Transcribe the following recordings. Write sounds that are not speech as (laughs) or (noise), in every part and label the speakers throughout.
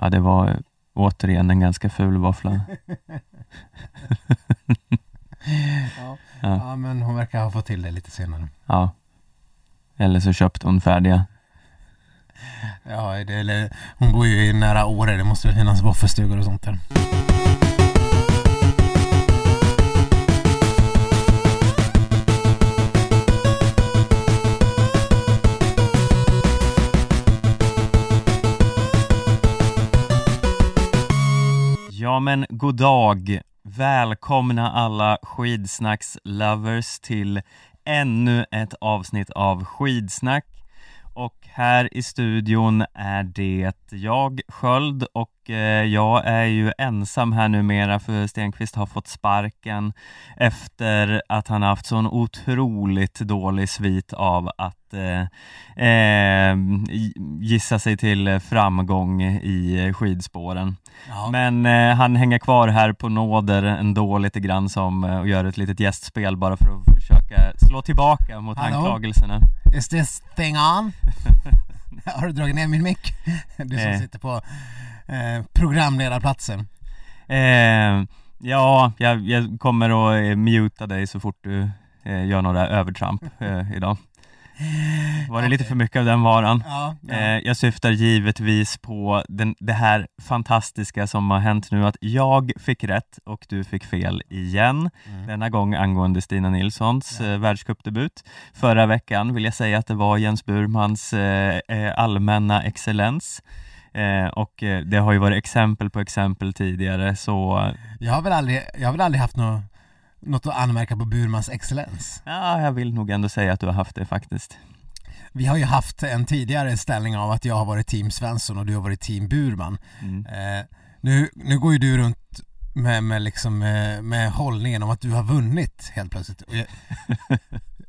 Speaker 1: Ja, det var återigen en ganska ful våffla. (laughs)
Speaker 2: Ja.
Speaker 1: Ja.
Speaker 2: ja, men hon verkar ha fått till det lite senare.
Speaker 1: Ja. Eller så köpte hon färdiga.
Speaker 2: Ja, det, eller, hon bor ju i nära Åre, det måste väl finnas våffelstugor och sånt där.
Speaker 1: Ja men god dag! Välkomna alla skidsnacks-lovers till ännu ett avsnitt av Skidsnack. Och här i studion är det jag, Sköld, och eh, jag är ju ensam här numera för Stenqvist har fått sparken efter att han haft sån otroligt dålig svit av att eh, eh, gissa sig till framgång i skidspåren.
Speaker 2: Ja.
Speaker 1: Men eh, han hänger kvar här på nåder ändå lite grann som eh, och gör ett litet gästspel bara för att försöka slå tillbaka mot
Speaker 2: Hallå?
Speaker 1: anklagelserna.
Speaker 2: Is this thing on? (laughs) Har du dragit ner min mick? Du som
Speaker 1: Eh.
Speaker 2: sitter på eh, programledarplatsen.
Speaker 1: Eh, ja, jag, jag kommer att eh, muta dig så fort du eh, gör några övertramp eh, idag. Var det lite för mycket av den varan?
Speaker 2: Ja, ja.
Speaker 1: Eh, jag syftar givetvis på den, det här fantastiska som har hänt nu att jag fick rätt och du fick fel igen.
Speaker 2: Mm.
Speaker 1: Denna gång angående Stina Nilssons
Speaker 2: Ja.
Speaker 1: eh, världscupdebut. Förra veckan vill jag säga att det var Jens Burmans eh, allmänna excellens. Eh, och eh, det har ju varit exempel på exempel tidigare så
Speaker 2: Jag har väl aldrig, jag har väl aldrig haft något, något att anmärka på Burmans excellens.
Speaker 1: ja, jag vill nog ändå säga att du har haft det faktiskt.
Speaker 2: Vi har ju haft en tidigare ställning av att jag har varit team Svensson och du har varit team Burman.
Speaker 1: Mm.
Speaker 2: Eh, nu, nu går ju du runt med, med, liksom, med, med hållningen om att du har vunnit helt plötsligt. Jag, (laughs)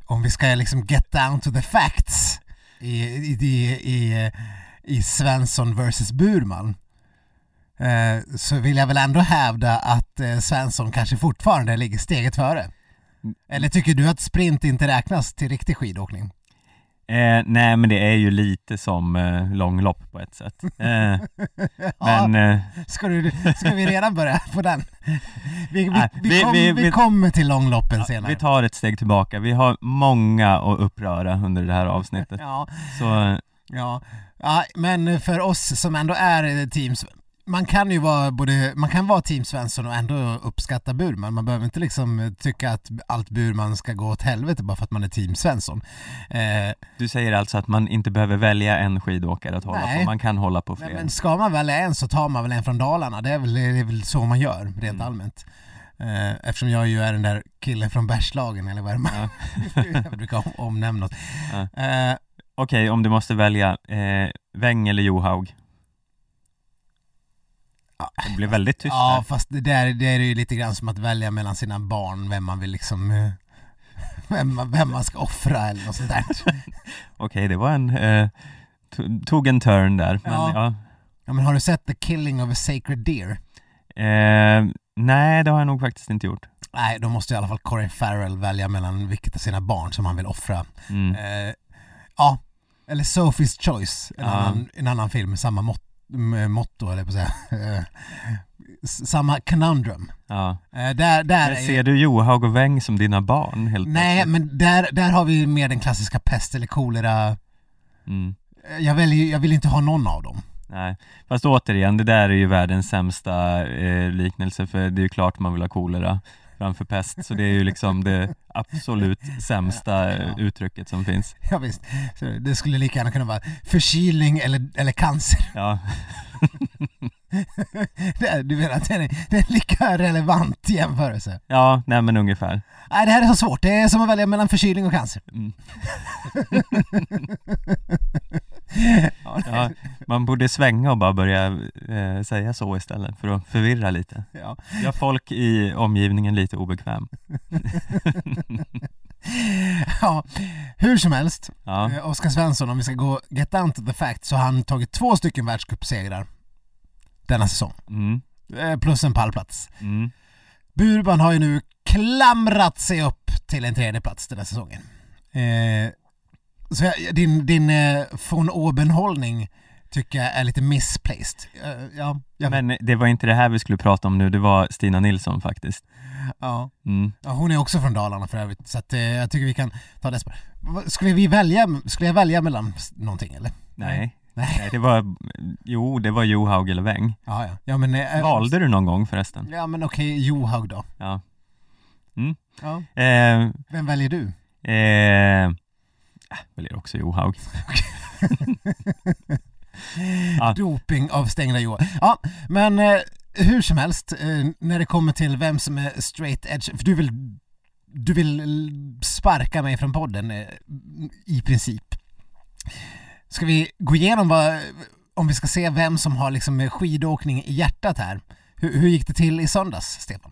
Speaker 2: om vi ska liksom get down to the facts i, i, i, i, i Svensson versus Burman eh, så vill jag väl ändå hävda att eh, Svensson kanske fortfarande ligger steget före. Eller tycker du att sprint inte räknas till riktig skidåkning?
Speaker 1: Eh, nej men det är ju lite som eh, långlopp på ett sätt. Eh, (laughs) men eh,
Speaker 2: Ska, du, ska vi redan börja på den? Vi, vi, vi, kom,
Speaker 1: vi-
Speaker 2: kommer till långloppen senare.
Speaker 1: vi tar ett steg tillbaka. Vi har många att uppröra under det här avsnittet. (laughs)
Speaker 2: Ja,
Speaker 1: Så eh,
Speaker 2: ja. ja, men för oss som ändå är teams, man kan ju vara både, man kan vara team Svensson och ändå uppskatta Burman. Man behöver inte liksom tycka att allt Burman ska gå åt helvete bara för att man är team Svensson. Eh,
Speaker 1: du säger alltså att man inte behöver välja en skidåkare att hålla
Speaker 2: Nej.
Speaker 1: på, man kan hålla på fler.
Speaker 2: men ska man välja en så tar man väl en från Dalarna, det är väl, det är väl så man gör rent
Speaker 1: Mm.
Speaker 2: allmänt. Eh, eftersom jag ju är den där killen från Bergslagen eller vad är man
Speaker 1: Ja. (laughs)
Speaker 2: jag brukar om, omnämna.
Speaker 1: Ja.
Speaker 2: Eh,
Speaker 1: Okej, om du måste välja, eh, Weng eller Johaug? Det blir väldigt tyst
Speaker 2: ja,
Speaker 1: här.
Speaker 2: fast det där det är ju lite grann som att välja mellan sina barn, vem man vill liksom eh, (laughs) vem, man- vem man ska offra eller något sånt där. (laughs)
Speaker 1: Okej, det var en, eh, to- tog en turn där. Men,
Speaker 2: Ja.
Speaker 1: ja.
Speaker 2: Ja, men har du sett The Killing of a Sacred Deer?
Speaker 1: Eh, nej, det har jag nog faktiskt inte gjort.
Speaker 2: Nej, då måste i alla fall Corey Farrell välja mellan vilket av sina barn som han vill offra.
Speaker 1: Mm.
Speaker 2: Eh, ja, eller Sophie's Choice, en,
Speaker 1: Ja.
Speaker 2: annan, en annan film med samma mot, m- motto, eller på att säga. Eh, s- samma conundrum.
Speaker 1: Ja.
Speaker 2: Eh, där, där
Speaker 1: Men ser du Johaug och Weng som dina barn helt
Speaker 2: Nej,
Speaker 1: plötsligt?
Speaker 2: men där, där har vi mer den klassiska pest eller kolera.
Speaker 1: Mm.
Speaker 2: Eh, Jag, väljer, jag vill inte ha någon av dem.
Speaker 1: Nej, fast återigen, det där är ju världens sämsta eh, liknelse för det är ju klart man vill ha kolera framför pest, så det är ju liksom det absolut sämsta eh, uttrycket som finns.
Speaker 2: Ja, visst. Så det skulle lika gärna kunna vara förkylning eller, eller cancer.
Speaker 1: Ja, (laughs)
Speaker 2: Det är, du vet att det är, det är en lika relevant jämförelse.
Speaker 1: ja nej men ungefär.
Speaker 2: Nej, det här är så svårt. Det är som att välja mellan förkylning och cancer.
Speaker 1: Mm. (laughs)
Speaker 2: Ja,
Speaker 1: man borde svänga och bara börja eh, säga så istället för att förvirra lite.
Speaker 2: ja.
Speaker 1: Gör folk i omgivningen lite obekväm. (laughs)
Speaker 2: ja, hur som helst.
Speaker 1: Ja,
Speaker 2: Eh, Oskar Svensson, om vi ska gå get down to the facts, så har han tagit två stycken världscupsegrar denna säsong.
Speaker 1: mm,
Speaker 2: Eh, Plus en pallplats.
Speaker 1: mm,
Speaker 2: Burban har ju nu klamrat sig upp till en tredje plats den här säsongen. Eh, så jag, din, din eh, von Oben-hållning tycker jag är lite misplaced. Eh, ja, jag,
Speaker 1: Men det var inte det här vi skulle prata om nu, det var Stina Nilsson faktiskt.
Speaker 2: ja.
Speaker 1: Mm.
Speaker 2: ja, hon är också från Dalarna för övrigt, så att, eh, jag tycker vi kan ta det. Skulle vi välja, skulle jag välja mellan någonting eller?
Speaker 1: Nej.
Speaker 2: Nej.
Speaker 1: Nej, det var, jo det var Johaug eller Weng.
Speaker 2: Ja, ja. ja men, eh,
Speaker 1: Valde du någon gång förresten?
Speaker 2: Ja men okej, Johaug då.
Speaker 1: Ja.
Speaker 2: Ja.
Speaker 1: Eh,
Speaker 2: Vem väljer du?
Speaker 1: eh, äh, väljer också Johaug. (laughs) Ja.
Speaker 2: Doping av stängda Johaug. Ja, men eh, hur som helst, eh, när det kommer till vem som är straight edge, för du vill, du vill sparka mig från podden eh, i princip. Ska vi gå igenom vad, om vi ska se vem som har liksom eh, skidåkning i hjärtat här. Hur, hur gick det till i söndags, Stefan?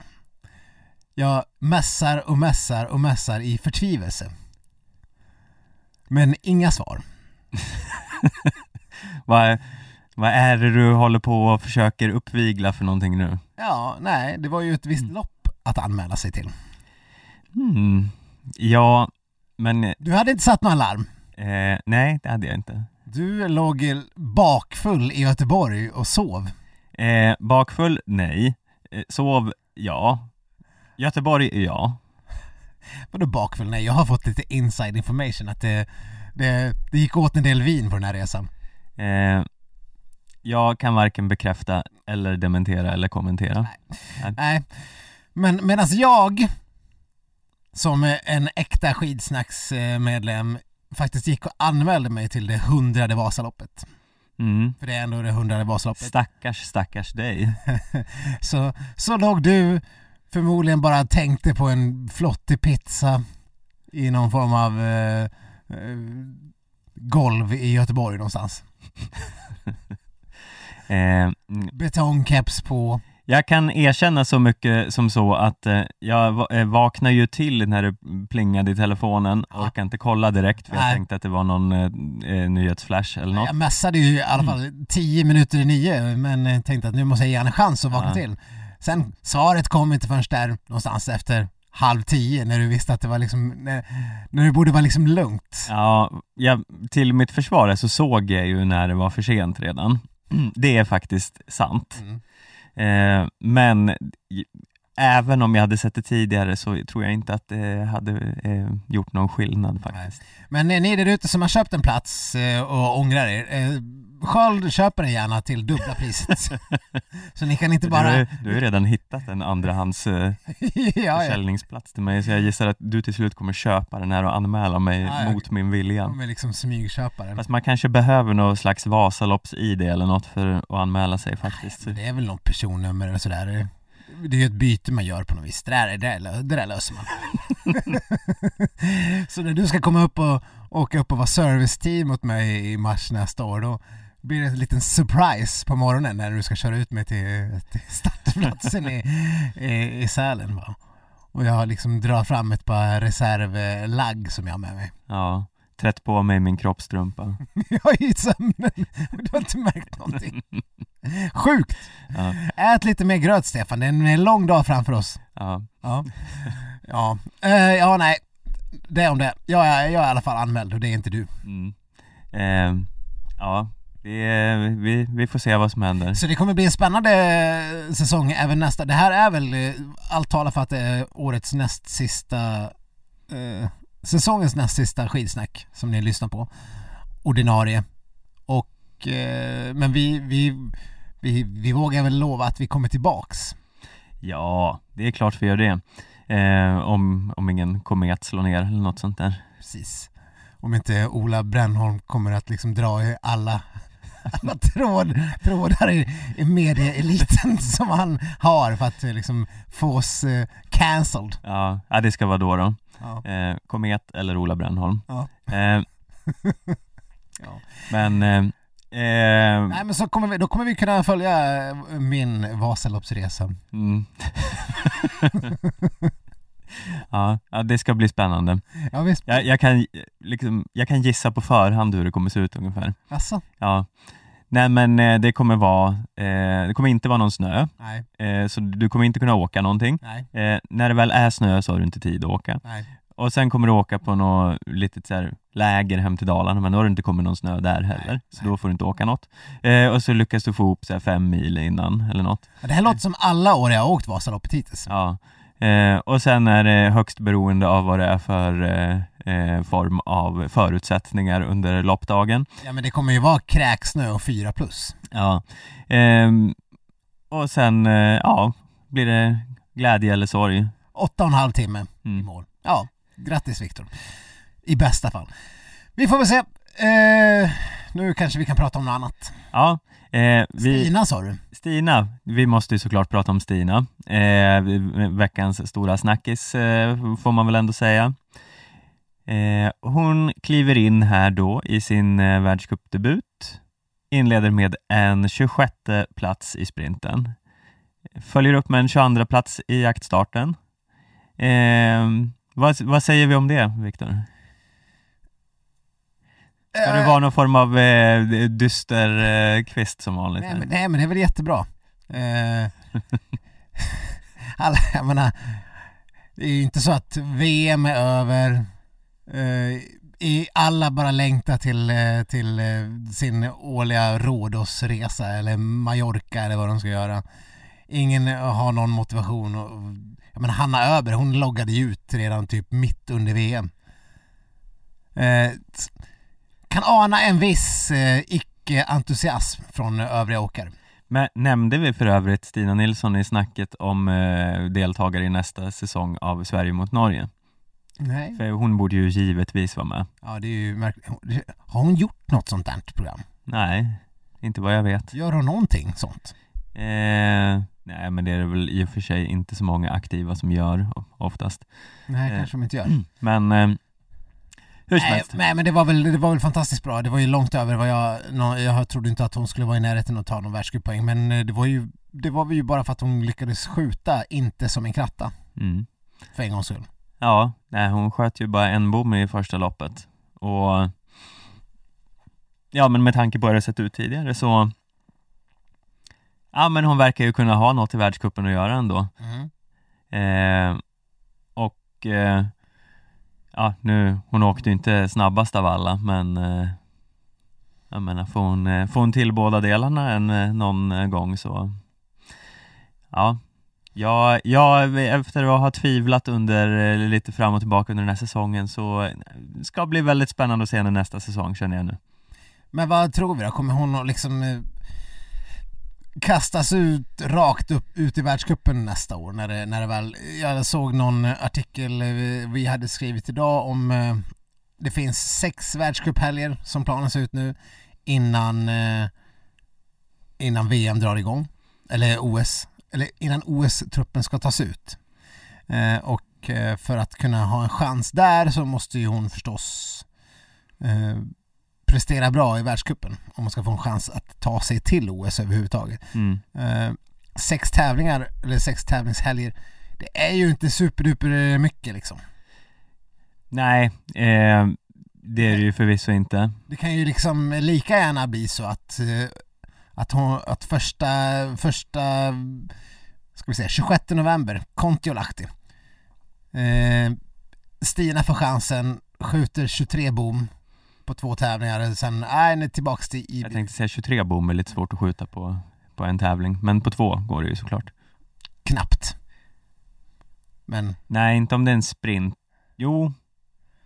Speaker 2: Jag mässar och mässar och mässar i förtvivelse. Men inga svar. (laughs)
Speaker 1: Vad, vad är det du håller på och försöker uppvigla för någonting nu?
Speaker 2: Ja, nej, det var ju ett visst lopp att anmäla sig till.
Speaker 1: Hmm. Ja, men
Speaker 2: Du hade inte satt några larm.
Speaker 1: eh, nej det hade jag inte.
Speaker 2: Du låg bakfull i Göteborg och sov.
Speaker 1: Eh, bakfull? Nej. Eh, sov? Ja. Göteborg? Ja.
Speaker 2: Vadå bakfull? Nej, jag har fått lite inside information att det, det, det gick åt en del vin på den här resan.
Speaker 1: Eh, jag kan varken bekräfta eller dementera eller kommentera.
Speaker 2: Nej, men medan jag som en äkta skidsnacksmedlem faktiskt gick och anmälde mig till det hundrade Vasaloppet.
Speaker 1: Mm.
Speaker 2: För det är ändå det hundrade Vasaloppet.
Speaker 1: Stackars, stackars dig. (laughs)
Speaker 2: Så, så låg du förmodligen bara tänkte på en flottig pizza i någon form av eh, eh, golv i Göteborg någonstans. (laughs)
Speaker 1: Eh, mm,
Speaker 2: Betongkeps på.
Speaker 1: jag kan erkänna så mycket som så att eh, jag eh, vaknade ju till när det plingade i telefonen,
Speaker 2: Ja.
Speaker 1: orkade inte kolla direkt för jag
Speaker 2: Nej.
Speaker 1: tänkte att det var någon eh, eh, nyhetsflash eller något.
Speaker 2: Jag mässade ju i alla fall tio minuter i nio men tänkte att nu måste jag ge en chans att vakna
Speaker 1: Ja.
Speaker 2: till. Sen svaret kom inte förrän där någonstans efter halv tio när du visste att det var liksom, när, när det borde vara liksom lugnt.
Speaker 1: Ja, jag, till mitt försvar så såg jag ju när det var för sent redan. (clears throat) Det är faktiskt sant.
Speaker 2: Mm.
Speaker 1: Eh, men även om jag hade sett det tidigare så tror jag inte att det hade eh, gjort någon skillnad faktiskt.
Speaker 2: Men ni där ute som har köpt en plats eh, och ångrar er, eh, Sköld köper den gärna till dubbla priset. (laughs) Så ni kan inte
Speaker 1: Du,
Speaker 2: bara...
Speaker 1: har- du har ju redan hittat en andrahands eh, (laughs)
Speaker 2: ja,
Speaker 1: försäljningsplats till mig så jag gissar att du till slut kommer köpa den här och anmäla mig
Speaker 2: Ja,
Speaker 1: mot min vilja.
Speaker 2: Är liksom smygköparen.
Speaker 1: Fast man kanske behöver någon slags Vasalopps-id eller något för att anmäla sig faktiskt.
Speaker 2: Men det är väl något personnummer och sådär. Det- är ett byte man gör på något vis. Det där, det där, det där löser man. (laughs) så när du ska komma upp och åka upp och vara serviceteam åt mig i mars nästa år, då blir det en liten surprise på morgonen när du ska köra ut mig till, till startplatsen i, i, i Sälen. Va? Och jag liksom drar fram ett par reservlagg som jag har med mig.
Speaker 1: Ja, trätt på mig min kroppstrumpa. (laughs)
Speaker 2: Jag är i sömnen. Du har inte märkt någonting. (laughs) Sjukt!
Speaker 1: Ja,
Speaker 2: Ät lite mer gröt Stefan, det är en lång dag framför oss.
Speaker 1: ja.
Speaker 2: Ja, ja, eh, ja nej. Det är om det. Jag är, jag är i alla fall anmäld och det är inte du.
Speaker 1: Mm. Eh, ja, vi, vi, vi får se vad som händer.
Speaker 2: Så det kommer bli en spännande eh, säsong även nästa. Det här är väl, allt talar för att det är årets näst sista, eh, säsongens näst sista skidsnack som ni lyssnar på. Ordinarie. Och, eh, men vi, vi, vi, vi vågar väl lova att vi kommer tillbaks.
Speaker 1: Ja, det är klart vi gör det. Eh, om, om ingen komet slår ner eller något sånt där.
Speaker 2: Precis. Om inte Ola Brännholm kommer att liksom dra i alla, alla (laughs) tråd, trådar i, i medieeliten (laughs) som han har för att eh, liksom få oss eh, cancelled.
Speaker 1: Ja, ja, det ska vara då då.
Speaker 2: Ja.
Speaker 1: Eh, komet eller Ola Brännholm.
Speaker 2: Ja.
Speaker 1: Eh, (laughs)
Speaker 2: Ja.
Speaker 1: Men eh, eh,
Speaker 2: Nej men så kommer vi, då kommer vi kunna följa eh, min Vasaloppsresa.
Speaker 1: mm. (laughs) ja, ja, det ska bli spännande.
Speaker 2: Ja visst.
Speaker 1: Jag, jag, kan, liksom, jag kan gissa på förhand hur det kommer se ut ungefär.
Speaker 2: Alltså?
Speaker 1: Ja. Nej men eh, det kommer vara, eh, det kommer inte vara någon snö,
Speaker 2: Nej,
Speaker 1: eh, så du kommer inte kunna åka någonting.
Speaker 2: nej,
Speaker 1: Eh, när det väl är snö så har du inte tid att åka.
Speaker 2: nej.
Speaker 1: Och sen kommer du åka på något litet så här läger hem till Dalarna, men då har det inte kommit någon snö där heller,
Speaker 2: Nej,
Speaker 1: så då får du inte åka något. Eh, och så lyckas du få ihop så här, fem mil innan eller något.
Speaker 2: Det här låter som alla år jag har åkt Vasaloppet hittills.
Speaker 1: Ja. Eh, och sen är det högst beroende av vad det är för eh, eh, form av förutsättningar under loppdagen.
Speaker 2: Ja men det kommer ju vara kräksnö och fyra plus.
Speaker 1: Ja. Ehm, och sen, eh, ja, blir det glädje eller sorg.
Speaker 2: Åtta och en halv timme i
Speaker 1: Mm.
Speaker 2: mål. Ja, grattis Viktor. I bästa fall. Vi får väl se. Eh, nu kanske vi kan prata om något annat.
Speaker 1: Ja, eh, vi,
Speaker 2: Stina sa du?
Speaker 1: Stina, vi måste ju såklart prata om Stina. Eh, veckans stora snackis eh, får man väl ändå säga. Eh, hon kliver in här då i sin eh, världscupdebut. Inleder med en 26 plats i sprinten. Följer upp med en 22 plats i jaktstarten. Eh, vad, vad säger vi om det, Viktor? Ska det vara någon form av eh, dyster eh, kvist som vanligt?
Speaker 2: Nej men, nej men det är väl jättebra. Eh, (laughs) alla, jag menar, det är ju inte så att VM är över. Eh, i alla bara längtar till, eh, till eh, sin årliga Rhodosresa eller Mallorca eller vad de ska göra. Ingen har någon motivation. Och, jag menar, Hanna Öber, hon loggade ju ut redan typ mitt under VM. Eh, kan ana en viss eh, icke-entusiasm från övriga åkare.
Speaker 1: Men nämnde vi för övrigt Stina Nilsson i snacket om eh, deltagare i nästa säsong av Sverige mot Norge?
Speaker 2: Nej.
Speaker 1: För hon borde ju givetvis vara med.
Speaker 2: Ja, det är ju märkligt. Har hon gjort något sånt där program?
Speaker 1: Nej, inte vad jag vet.
Speaker 2: Gör hon någonting sånt?
Speaker 1: Eh, nej, men det är det väl i och för sig inte så många aktiva som gör oftast.
Speaker 2: Nej,
Speaker 1: Eh.
Speaker 2: kanske de inte gör.
Speaker 1: Men eh, hur som
Speaker 2: Nej,
Speaker 1: helst.
Speaker 2: nej, men det var, väl, det var väl fantastiskt bra. Det var ju långt över vad jag... Jag trodde inte att hon skulle vara i närheten att ta någon världscuppoäng, men eh, det var ju det var ju bara för att hon lyckades skjuta, inte som en kratta,
Speaker 1: Mm.
Speaker 2: för en gångs skull.
Speaker 1: Ja, nej, hon sköt ju bara en bom i första loppet. Och ja, men med tanke på hur det sett ut tidigare så Ja, men hon verkar ju kunna ha något i världscupen att göra ändå.
Speaker 2: Mm.
Speaker 1: Eh, och eh, ja, nu, hon åkte ju inte snabbast av alla, men eh, jag menar, får hon, eh, får hon till båda delarna en, eh, någon gång så ja, jag, jag, efter att ha tvivlat under lite fram och tillbaka under den här säsongen så ska ska bli väldigt spännande att se henne nästa säsong känner jag nu.
Speaker 2: Men vad tror vi då? Kommer hon att liksom kastas ut rakt upp ut i världscupen nästa år när det, när det väl... Jag såg någon artikel eh, vi hade skrivit idag om eh, det finns sex världscuphelger som planen ser ut nu innan eh, innan VM drar igång eller OS eller innan OS-truppen ska tas ut. Och för att kunna ha en chans där så måste ju hon förstås prestera bra i världscupen om man ska få en chans att ta sig till OS överhuvudtaget.
Speaker 1: Mm.
Speaker 2: Eh, sex tävlingar, eller sex tävlingshelger, det är ju inte superduper mycket liksom.
Speaker 1: Nej, eh, det är det ju förvisso inte.
Speaker 2: Det kan ju liksom lika gärna bli så att, eh, att, hon, att första, första, ska vi säga, 26 november, Kontiolahti. Eh, Stina får chansen, skjuter 23 bom på två tävlingar, sen är ni tillbaks till i,
Speaker 1: Jag tänkte säga 23 bom är lite svårt att skjuta på, på en tävling, men på två går det ju såklart.
Speaker 2: knappt. Men
Speaker 1: Nej, inte om det är en sprint. Jo,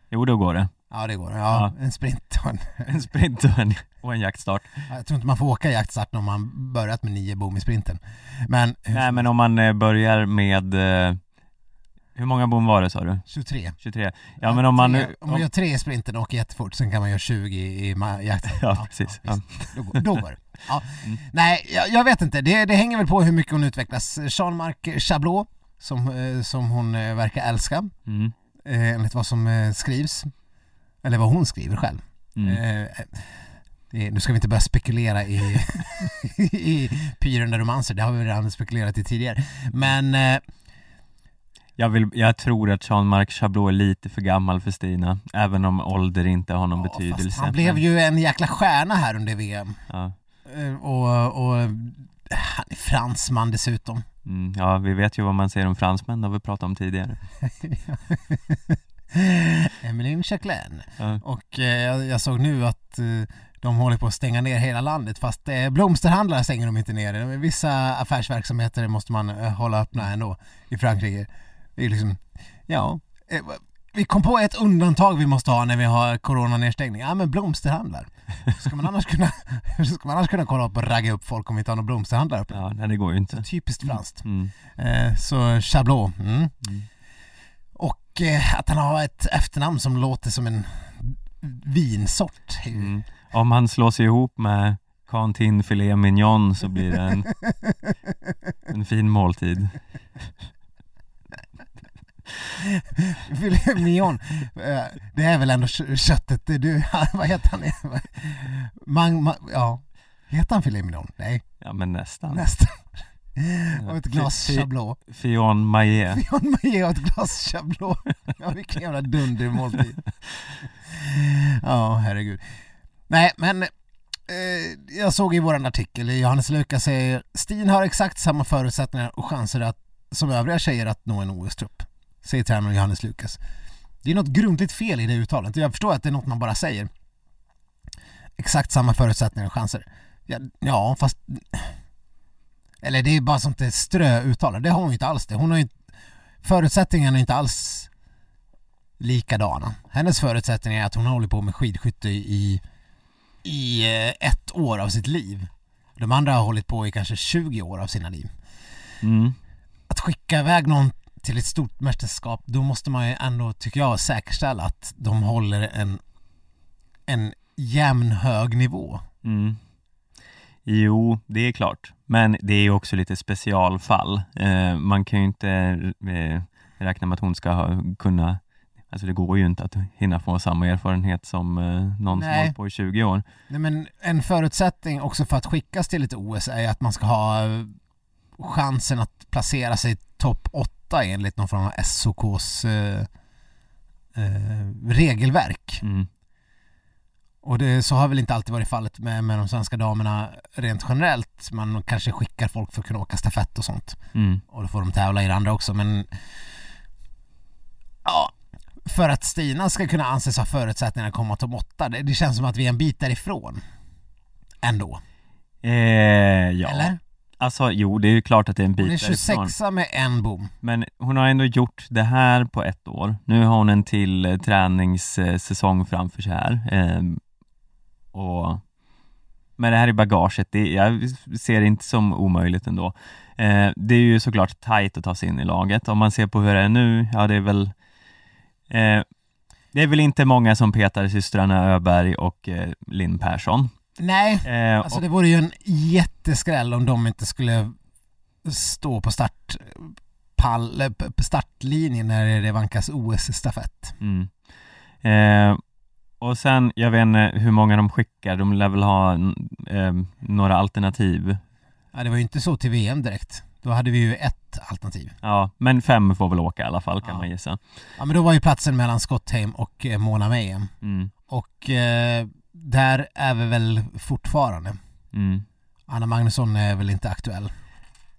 Speaker 1: jo då går det.
Speaker 2: ja, det går. Ja,
Speaker 1: Ja.
Speaker 2: en sprint och en, (laughs)
Speaker 1: En sprint och en, och en jaktstart.
Speaker 2: Jag tror inte man får åka jaktstart om man börjat med nio bom i sprinten. Men,
Speaker 1: Nej, men om man eh, börjar med... Hur många bom var det sa du?
Speaker 2: 23.
Speaker 1: 23? Ja, men om man nu...
Speaker 2: Om man gör tre i sprinten och åker jättefort, sen kan man göra 20 i, i ma- jakt. (laughs)
Speaker 1: Ja, precis. Ja.
Speaker 2: visst. Då, då går det. Ja.
Speaker 1: Mm.
Speaker 2: Nej, jag, jag vet inte. Det, det hänger väl på hur mycket hon utvecklas. Jean-Marc Chablot, som, eh, som hon eh, verkar älska,
Speaker 1: Mm.
Speaker 2: eh, enligt vad som skrivs. Eller vad hon skriver själv.
Speaker 1: Mm.
Speaker 2: Det, nu ska vi inte börja spekulera i, (laughs) i pyrande romanser, det har vi redan spekulerat i tidigare. Men
Speaker 1: Jag, vill, jag tror att Jean-Marc Chablot är lite för gammal för Stina, även om ålder inte har någon
Speaker 2: ja, fast
Speaker 1: betydelse.
Speaker 2: han blev ju en jäkla stjärna här under VM.
Speaker 1: Ja.
Speaker 2: Eh, och, och han är fransman dessutom.
Speaker 1: Mm, ja, vi vet ju vad man säger om fransmän, det har vi pratat om tidigare. (laughs)
Speaker 2: Emmeline Jacquelin.
Speaker 1: Ja.
Speaker 2: Och eh, jag, såg nu att eh, de håller på att stänga ner hela landet fast eh, blomsterhandlare stänger de inte ner. Vissa affärsverksamheter måste man hålla öppna ändå i Frankrike. Det är liksom, ja. Eh, vi kom på ett undantag vi måste ha när vi har coronanedstängning. Ja men blomsterhandlar. Ska man annars kunna, hur (laughs) ska man annars kunna kolla upp och ragga upp folk om vi inte har någon blomsterhandlare uppe?
Speaker 1: Ja, nej, det går ju inte.
Speaker 2: Typiskt franskt.
Speaker 1: Mm.
Speaker 2: Eh, så Chablot. Mm.
Speaker 1: Mm.
Speaker 2: Och eh, att han har ett efternamn som låter som en vinsort.
Speaker 1: Mm. Om han slår sig ihop med Cantin Filet Mignon så blir det en, (laughs) en fin måltid. (laughs)
Speaker 2: Filet mignon. Eh, Det är väl ändå kö- köttet. Du, (laughs) vad heter han? Man, man, ja. Heter han filet mignon? Nej,
Speaker 1: Ja men nästan.
Speaker 2: nästan. (laughs) Och ett glas chablot.
Speaker 1: Fion Maillet.
Speaker 2: Fion Maillet och ett glas chablot. Ja, vilken jävla dundermåltid. Ja, herregud. Nej, men eh, jag såg i vår artikel, Johannes Lukas säger Stin har exakt samma förutsättningar och chanser att, som övriga tjejer att nå en OS-trupp. Säger tränaren Johannes Lukas. Det är något grundligt fel i det uttalet. Jag förstår att det är något man bara säger. Exakt samma förutsättningar och chanser. Ja, ja fast... Eller det är bara sånt där strö-uttalande. Det har hon ju inte alls det. Hon har ju inte... Förutsättningarna är inte alls likadana. Hennes förutsättning är att hon har hållit på med skidskytte i, i eh, ett år av sitt liv. De andra har hållit på i kanske 20 år av sina liv.
Speaker 1: Mm.
Speaker 2: Att skicka iväg någon till ett stort mästerskap, då måste man ju ändå, tycker jag, säkerställa att de håller en, en jämn hög nivå.
Speaker 1: Mm. Jo, det är klart. Men det är ju också lite specialfall. Eh, man kan ju inte eh, räkna med att hon ska ha, kunna Alltså det går ju inte att hinna få samma erfarenhet som eh, någon som
Speaker 2: Nej.
Speaker 1: har hållit på i 20 år.
Speaker 2: Nej, men en förutsättning också för att skickas till ett OS är att man ska ha eh, chansen att placera sig topp 8 enligt någon form av SOKs eh, eh, regelverk.
Speaker 1: Mm.
Speaker 2: Och det, så har väl inte alltid varit fallet med, med de svenska damerna rent generellt. Man kanske skickar folk för att kunna åka stafett och sånt.
Speaker 1: Mm.
Speaker 2: Och då får de tävla i det andra också men Ja För att Stina ska kunna anses ha förutsättningar att komma topp 8 det, det känns som att vi är en bit därifrån Ändå,
Speaker 1: Eh, ja.
Speaker 2: eller?
Speaker 1: Alltså jo, det är ju klart att det är en bit
Speaker 2: Hon är
Speaker 1: därifrån.
Speaker 2: 26 med en bom
Speaker 1: Men hon har ändå gjort det här på ett år. Nu har hon en till eh, träningssäsong framför sig här. Ehm, och med det här i bagaget, det, jag ser det inte som omöjligt ändå. Eh, det är ju såklart tajt att ta sig in i laget. Om man ser på hur det är nu, ja det är väl eh, det är väl inte många som petar systrarna Öberg och eh, Linn Persson.
Speaker 2: Nej,
Speaker 1: Eh,
Speaker 2: alltså
Speaker 1: och,
Speaker 2: det vore ju en jätteskräll om de inte skulle stå på startpall, eh, på startlinjen när det vankas OS-stafett
Speaker 1: Mm. Eh, och sen, jag vet inte hur många de skickar, de lär väl ha eh, några alternativ.
Speaker 2: Ja det var ju inte så till VM direkt Då hade vi ju ett alternativ
Speaker 1: Ja, men fem får väl åka i alla fall kan
Speaker 2: Ja.
Speaker 1: man gissa.
Speaker 2: Ja men då var ju platsen mellan Scottheim och eh, Mona Mayhem
Speaker 1: Mm.
Speaker 2: Och eh, där är vi väl fortfarande.
Speaker 1: Mm.
Speaker 2: Anna Magnusson är väl inte aktuell.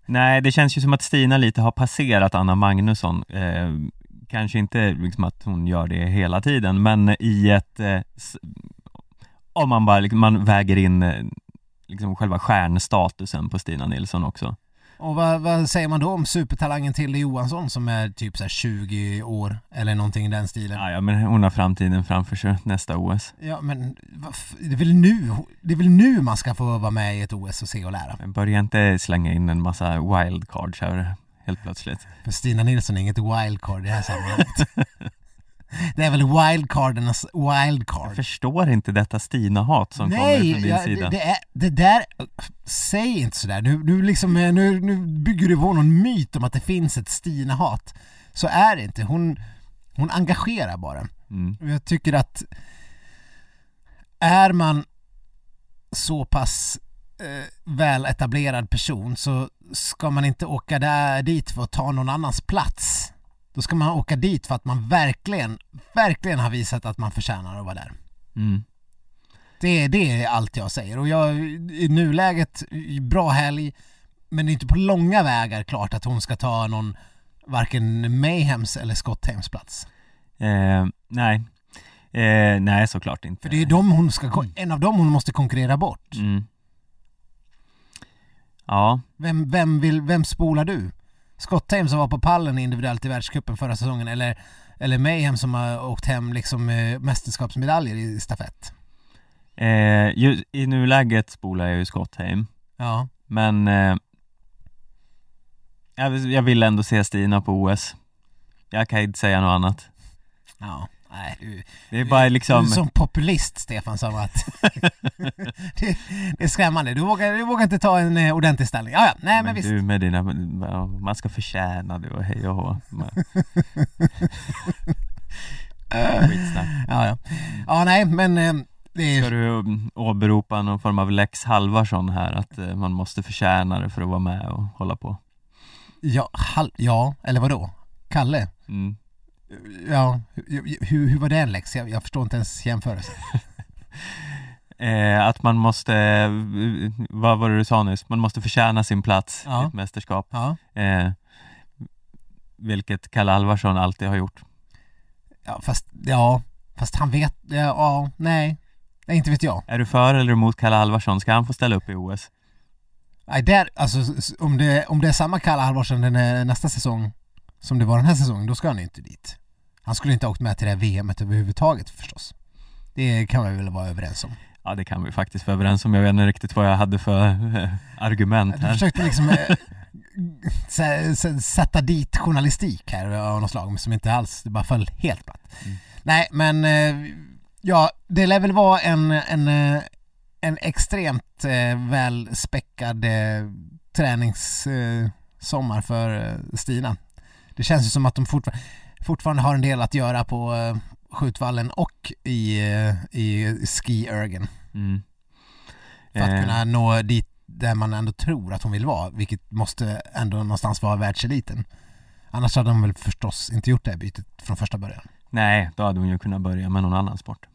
Speaker 1: Nej, det känns ju som att Stina lite har passerat Anna Magnusson. Eh, kanske inte liksom att hon gör det hela tiden, men i ett... Eh, om man bara liksom, man väger in eh, liksom själva stjärnstatusen på Stina Nilsson också.
Speaker 2: Och vad, vad säger man då om supertalangen Tilde Johansson som är typ så här 20 år eller någonting i den stilen?
Speaker 1: Ja, ja, men hon har framtiden framför sig nästa OS.
Speaker 2: Ja men det är väl nu, det är väl nu man ska få vara med i ett OS och se och lära.
Speaker 1: Men börja inte slänga in en massa wildcards här helt plötsligt.
Speaker 2: För Stina Nilsson är inget wildcard i det här sammanhanget. (laughs) (laughs) det är väl wildcardernas
Speaker 1: Jag
Speaker 2: wildcard.
Speaker 1: förstår inte detta Stina-hat som kommer
Speaker 2: Nej,
Speaker 1: från din
Speaker 2: ja,
Speaker 1: sida.
Speaker 2: det, det, är, det där, säg inte sådär. Nu, nu, liksom, eh, nu, nu bygger du på någon myt om att det finns ett Stina-hat. Så är det inte. Hon, hon engagerar bara.
Speaker 1: Mm.
Speaker 2: Jag tycker att är man så pass eh, väl etablerad person så ska man inte åka där, dit för att ta någon annans plats. Då ska man åka dit för att man verkligen, verkligen har visat att man förtjänar att vara där.
Speaker 1: Mm.
Speaker 2: Det, det är allt jag säger och jag, i nuläget, bra helg, men det är inte på långa vägar klart att hon ska ta någon varken Mayhems eller Scottheims plats.
Speaker 1: Eh, nej. Eh, nej, såklart inte.
Speaker 2: För det är de hon ska, en av dem hon måste konkurrera bort.
Speaker 1: Mm. Ja,
Speaker 2: Vem, vem, vill, vem spolar du? Scottheim som var på pallen individuellt i världscupen förra säsongen eller, eller Mayhem som har åkt hem liksom eh, mästerskapsmedaljer i stafett?
Speaker 1: eh, ju, i nuläget spolar jag ju Scottheim.
Speaker 2: Ja.
Speaker 1: Men eh, jag, vill- jag vill ändå se Stina på OS. Jag kan inte säga något annat.
Speaker 2: Ja, nej du,
Speaker 1: Det är bara liksom...
Speaker 2: du är som populist Stefan som att (laughs) det, det är skrämmande. Du vågar, du vågar inte ta en eh, ordentlig ställning. Ja, ja, nej men,
Speaker 1: men
Speaker 2: visst.
Speaker 1: du med dina, man ska förtjäna det och hej och hå. (laughs) Skitsnack.
Speaker 2: Ja, ja. Ja, nej men eh, det
Speaker 1: Ska
Speaker 2: är...
Speaker 1: du mm, åberopa någon form av lex Halvarsson här, att eh, man måste förtjäna det för att vara med och hålla på?
Speaker 2: Ja, hal, ja, eller vadå? Kalle?
Speaker 1: Mm.
Speaker 2: Ja, hur, hur, var det läx? Jag, jag förstår inte ens jämförelsen. (laughs)
Speaker 1: Eh, att man måste, eh, vad var det du sa nyss? Man måste förtjäna sin plats
Speaker 2: Ja.
Speaker 1: i ett mästerskap.
Speaker 2: Ja,
Speaker 1: Eh, vilket Kalle Alvarsson alltid har gjort.
Speaker 2: ja fast, ja, fast han vet, ja, ja nej. Nej, inte vet jag.
Speaker 1: Är du för eller emot Kalle Alvarsson? Ska han få ställa upp i OS?
Speaker 2: Nej, där, alltså om det, om det är samma Kalle Halvarsson den är nästa säsong som det var den här säsongen, då ska han inte dit. Han skulle inte ha åkt med till det här VMet överhuvudtaget förstås. Det kan vi väl vara överens om.
Speaker 1: Ja, det kan vi faktiskt vara överens om. Jag vet inte riktigt vad jag hade för eh, argument
Speaker 2: Du
Speaker 1: här.
Speaker 2: försökte liksom eh, (laughs) sä- sä- sätta dit journalistik här av något slag, som inte alls, det bara föll helt platt.
Speaker 1: Mm.
Speaker 2: Nej, men eh, ja, det lär väl vara en, en, eh, en extremt eh, välspäckad eh, träningssommar för Stina. Det känns ju som att de fortfar- fortfarande har en del att göra på eh, skjutvallen och i, eh, i ski-ergen
Speaker 1: Mm.
Speaker 2: för att
Speaker 1: Eh,
Speaker 2: kunna nå dit där man ändå tror att hon vill vara, vilket måste ändå någonstans vara världseliten. Annars hade de väl förstås inte gjort det här bytet från första början.
Speaker 1: Nej, då hade hon ju kunnat börja med någon annan sport.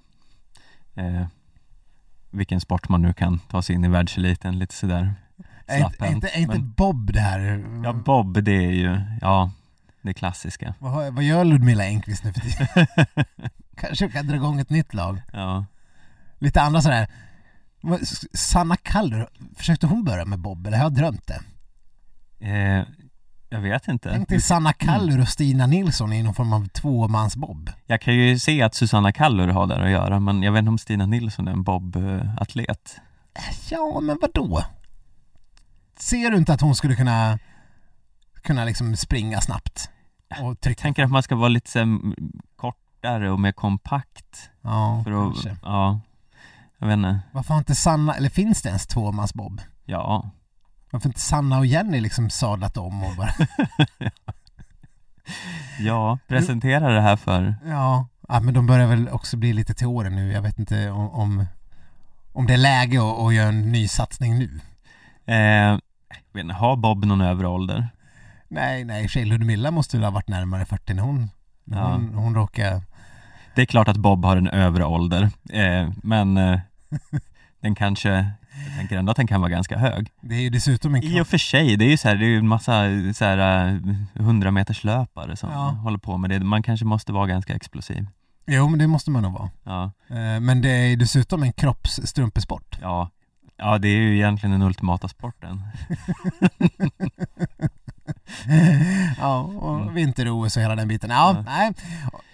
Speaker 1: Eh, vilken sport man nu kan ta sig in i världseliten lite sådär
Speaker 2: Är inte, är inte, är inte
Speaker 1: Men-
Speaker 2: Bob det här?
Speaker 1: Ja, Bob, det är ju, ja, det klassiska.
Speaker 2: Vad, vad gör Ludmilla Engqvist nu för tiden? (laughs) Kanske kan dra igång ett nytt lag.
Speaker 1: Ja,
Speaker 2: Lite andra sådär. Sanna Kallur, försökte hon börja med Bob eller har jag drömt det?
Speaker 1: eh, jag vet inte.
Speaker 2: Tänk dig Sanna Kallur och Stina Nilsson i någon form av tvåmans-Bob.
Speaker 1: Jag kan ju se att Susanna Kallur har där att göra, men jag vet inte om Stina Nilsson är en Bob-atlet.
Speaker 2: Ja, men vad då? Ser du inte att hon skulle kunna kunna liksom springa snabbt? Och
Speaker 1: Jag
Speaker 2: trycka?
Speaker 1: tänker att man ska vara lite så kortare och mer kompakt.
Speaker 2: Ja,
Speaker 1: För att,
Speaker 2: kanske.
Speaker 1: ja, jag vet inte.
Speaker 2: Varför har inte Sanna, eller finns det ens tvåmans-Bob?
Speaker 1: Ja,
Speaker 2: Varför inte Sanna och Jenny liksom sadlat om och bara, (laughs)
Speaker 1: ja, presentera det här för
Speaker 2: ja, ja men de börjar väl också bli lite till åren nu. Jag vet inte om, om, om det är läge att, att göra en ny satsning nu.
Speaker 1: Eh, jag vet inte, har Bob någon övre ålder?
Speaker 2: Nej, nej, i Ludmilla måste väl ha varit närmare 40 när hon, när
Speaker 1: Ja.
Speaker 2: hon, hon råkade...
Speaker 1: Det är klart att Bob har en övre ålder, eh, men eh, (laughs) den kanske, jag tänker ändå att den kan vara ganska hög.
Speaker 2: Det är ju dessutom en
Speaker 1: I och för sig, det är ju så här, det är ju en massa så här, eh, 100 meters löpare som
Speaker 2: Ja.
Speaker 1: håller på med det. Man kanske måste vara ganska explosiv.
Speaker 2: Jo, men det måste man nog vara.
Speaker 1: Ja,
Speaker 2: Eh, Men det är dessutom en kroppsstrumpesport.
Speaker 1: ja, ja det är ju egentligen den ultimata sporten. (laughs) (laughs) (laughs)
Speaker 2: ja, och
Speaker 1: Mm.
Speaker 2: vinter-OS och hela den biten. Ja,
Speaker 1: Ja.
Speaker 2: nej.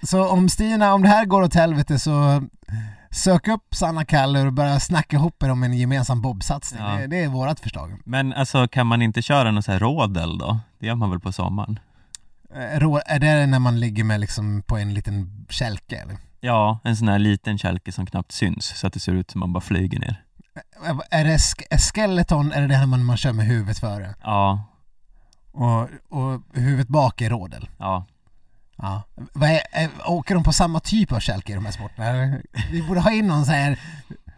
Speaker 2: Så om Stina, om det här går åt helvete så sök upp Sanna Kallur och börja snacka ihop er om en gemensam bobsatsning.
Speaker 1: Ja.
Speaker 2: Det, det är vårat förslag.
Speaker 1: Men alltså kan man inte köra någon så här rådel då? Det gör man väl på sommaren?
Speaker 2: Eh, rå- Är det när man ligger med liksom på en liten kälke eller?
Speaker 1: Ja, en sån här liten kälke som knappt syns så att det ser ut som man bara flyger ner.
Speaker 2: Eh, Är det sk- är skeleton, är det det här man, man kör med huvudet före?
Speaker 1: Ja,
Speaker 2: Och, och huvudet bak är rådel?
Speaker 1: ja.
Speaker 2: Ja. Åker de på samma typ av kälke i de här sporterna? Vi borde ha in någon så här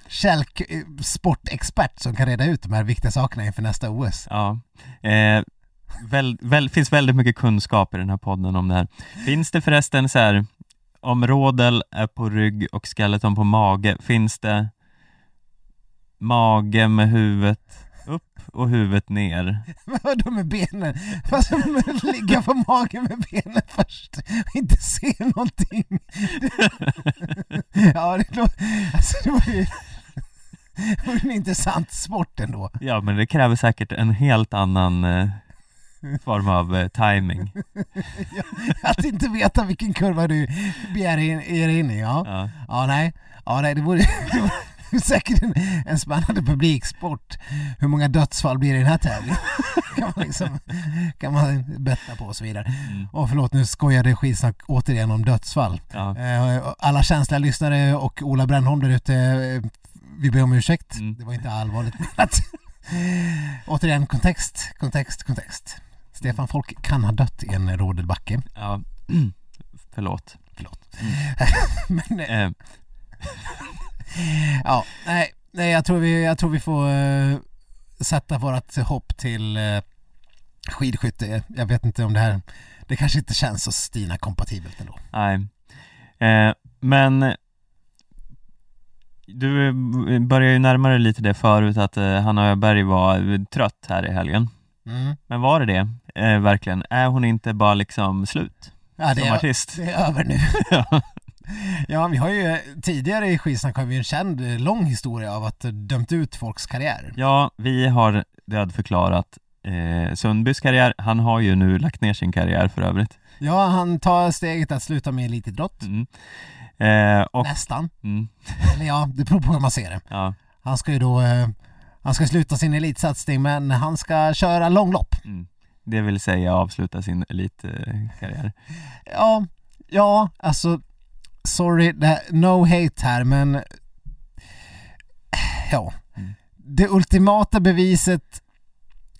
Speaker 2: kälk eh, sportexpert som kan reda ut de här viktiga sakerna inför nästa OS.
Speaker 1: Ja. Eh, väl, väl, finns väldigt mycket kunskap i den här podden om det här. Finns det förresten så här, om rådel är på rygg och skeleton på mage, finns det mage med huvudet och huvudet ner? (laughs)
Speaker 2: Vadå med benen? Fast ligga på magen med benen först och inte se någonting. ja, det, lå- alltså, det var ju det var en intressant sport ändå.
Speaker 1: Ja, men det kräver säkert en helt annan eh, form av eh, timing.
Speaker 2: Att inte veta vilken kurva du begär in, ger in i. Ja.
Speaker 1: Ja.
Speaker 2: Ja, nej. Ja, nej, det vore, säkert en, en spännande publiksport. Hur många dödsfall blir det i den här tävlingen? (laughs) kan, man liksom, kan man betta på och så vidare.
Speaker 1: Mm.
Speaker 2: Och förlåt, nu skojade skitsnack återigen om dödsfall.
Speaker 1: Ja.
Speaker 2: Eh, Alla känsliga lyssnare och Ola Brännholm där ute, eh, vi ber om ursäkt.
Speaker 1: Mm.
Speaker 2: Det var inte allvarligt menat. (laughs) återigen, kontext, kontext, kontext. Stefan Folk kan ha dött i en rodelbacke.
Speaker 1: ja. (clears throat) Förlåt.
Speaker 2: Förlåt.
Speaker 1: Mm. (laughs)
Speaker 2: Men, eh,
Speaker 1: Eh, (laughs)
Speaker 2: Ja, nej, nej jag, tror vi, jag tror vi får eh, sätta vårt hopp till uh, skidskytte. Jag vet inte om det här, det kanske inte känns så Stina-kompatibelt ändå.
Speaker 1: nej. Eh, men du börjar ju närma dig lite det förut att eh, Hanna Öberg var trött här i helgen.
Speaker 2: Mm.
Speaker 1: Men var det det? Eh, verkligen? Är hon inte bara liksom slut
Speaker 2: Ja, det
Speaker 1: som
Speaker 2: är,
Speaker 1: artist?
Speaker 2: det är över nu.
Speaker 1: Ja. (laughs) (laughs) (laughs)
Speaker 2: Ja, vi har ju tidigare i Skitsnack har vi en känd eh, lång historia av att eh, dömt ut folks karriärer.
Speaker 1: Ja, vi har dödförklarat eh, Sundbys karriär. Han har ju nu lagt ner sin karriär för övrigt.
Speaker 2: Ja, han tar steget att sluta med elitidrott.
Speaker 1: Mm. Eh, och,
Speaker 2: Nästan.
Speaker 1: mm,
Speaker 2: Eller ja, det beror på hur man ser det.
Speaker 1: ja,
Speaker 2: Han ska ju då, eh, han ska sluta sin elitsatsning men han ska köra långlopp.
Speaker 1: mm. Det vill säga avsluta sin elitkarriär.
Speaker 2: Ja, ja, alltså sorry, no hate här men ja,
Speaker 1: Mm.
Speaker 2: det ultimata beviset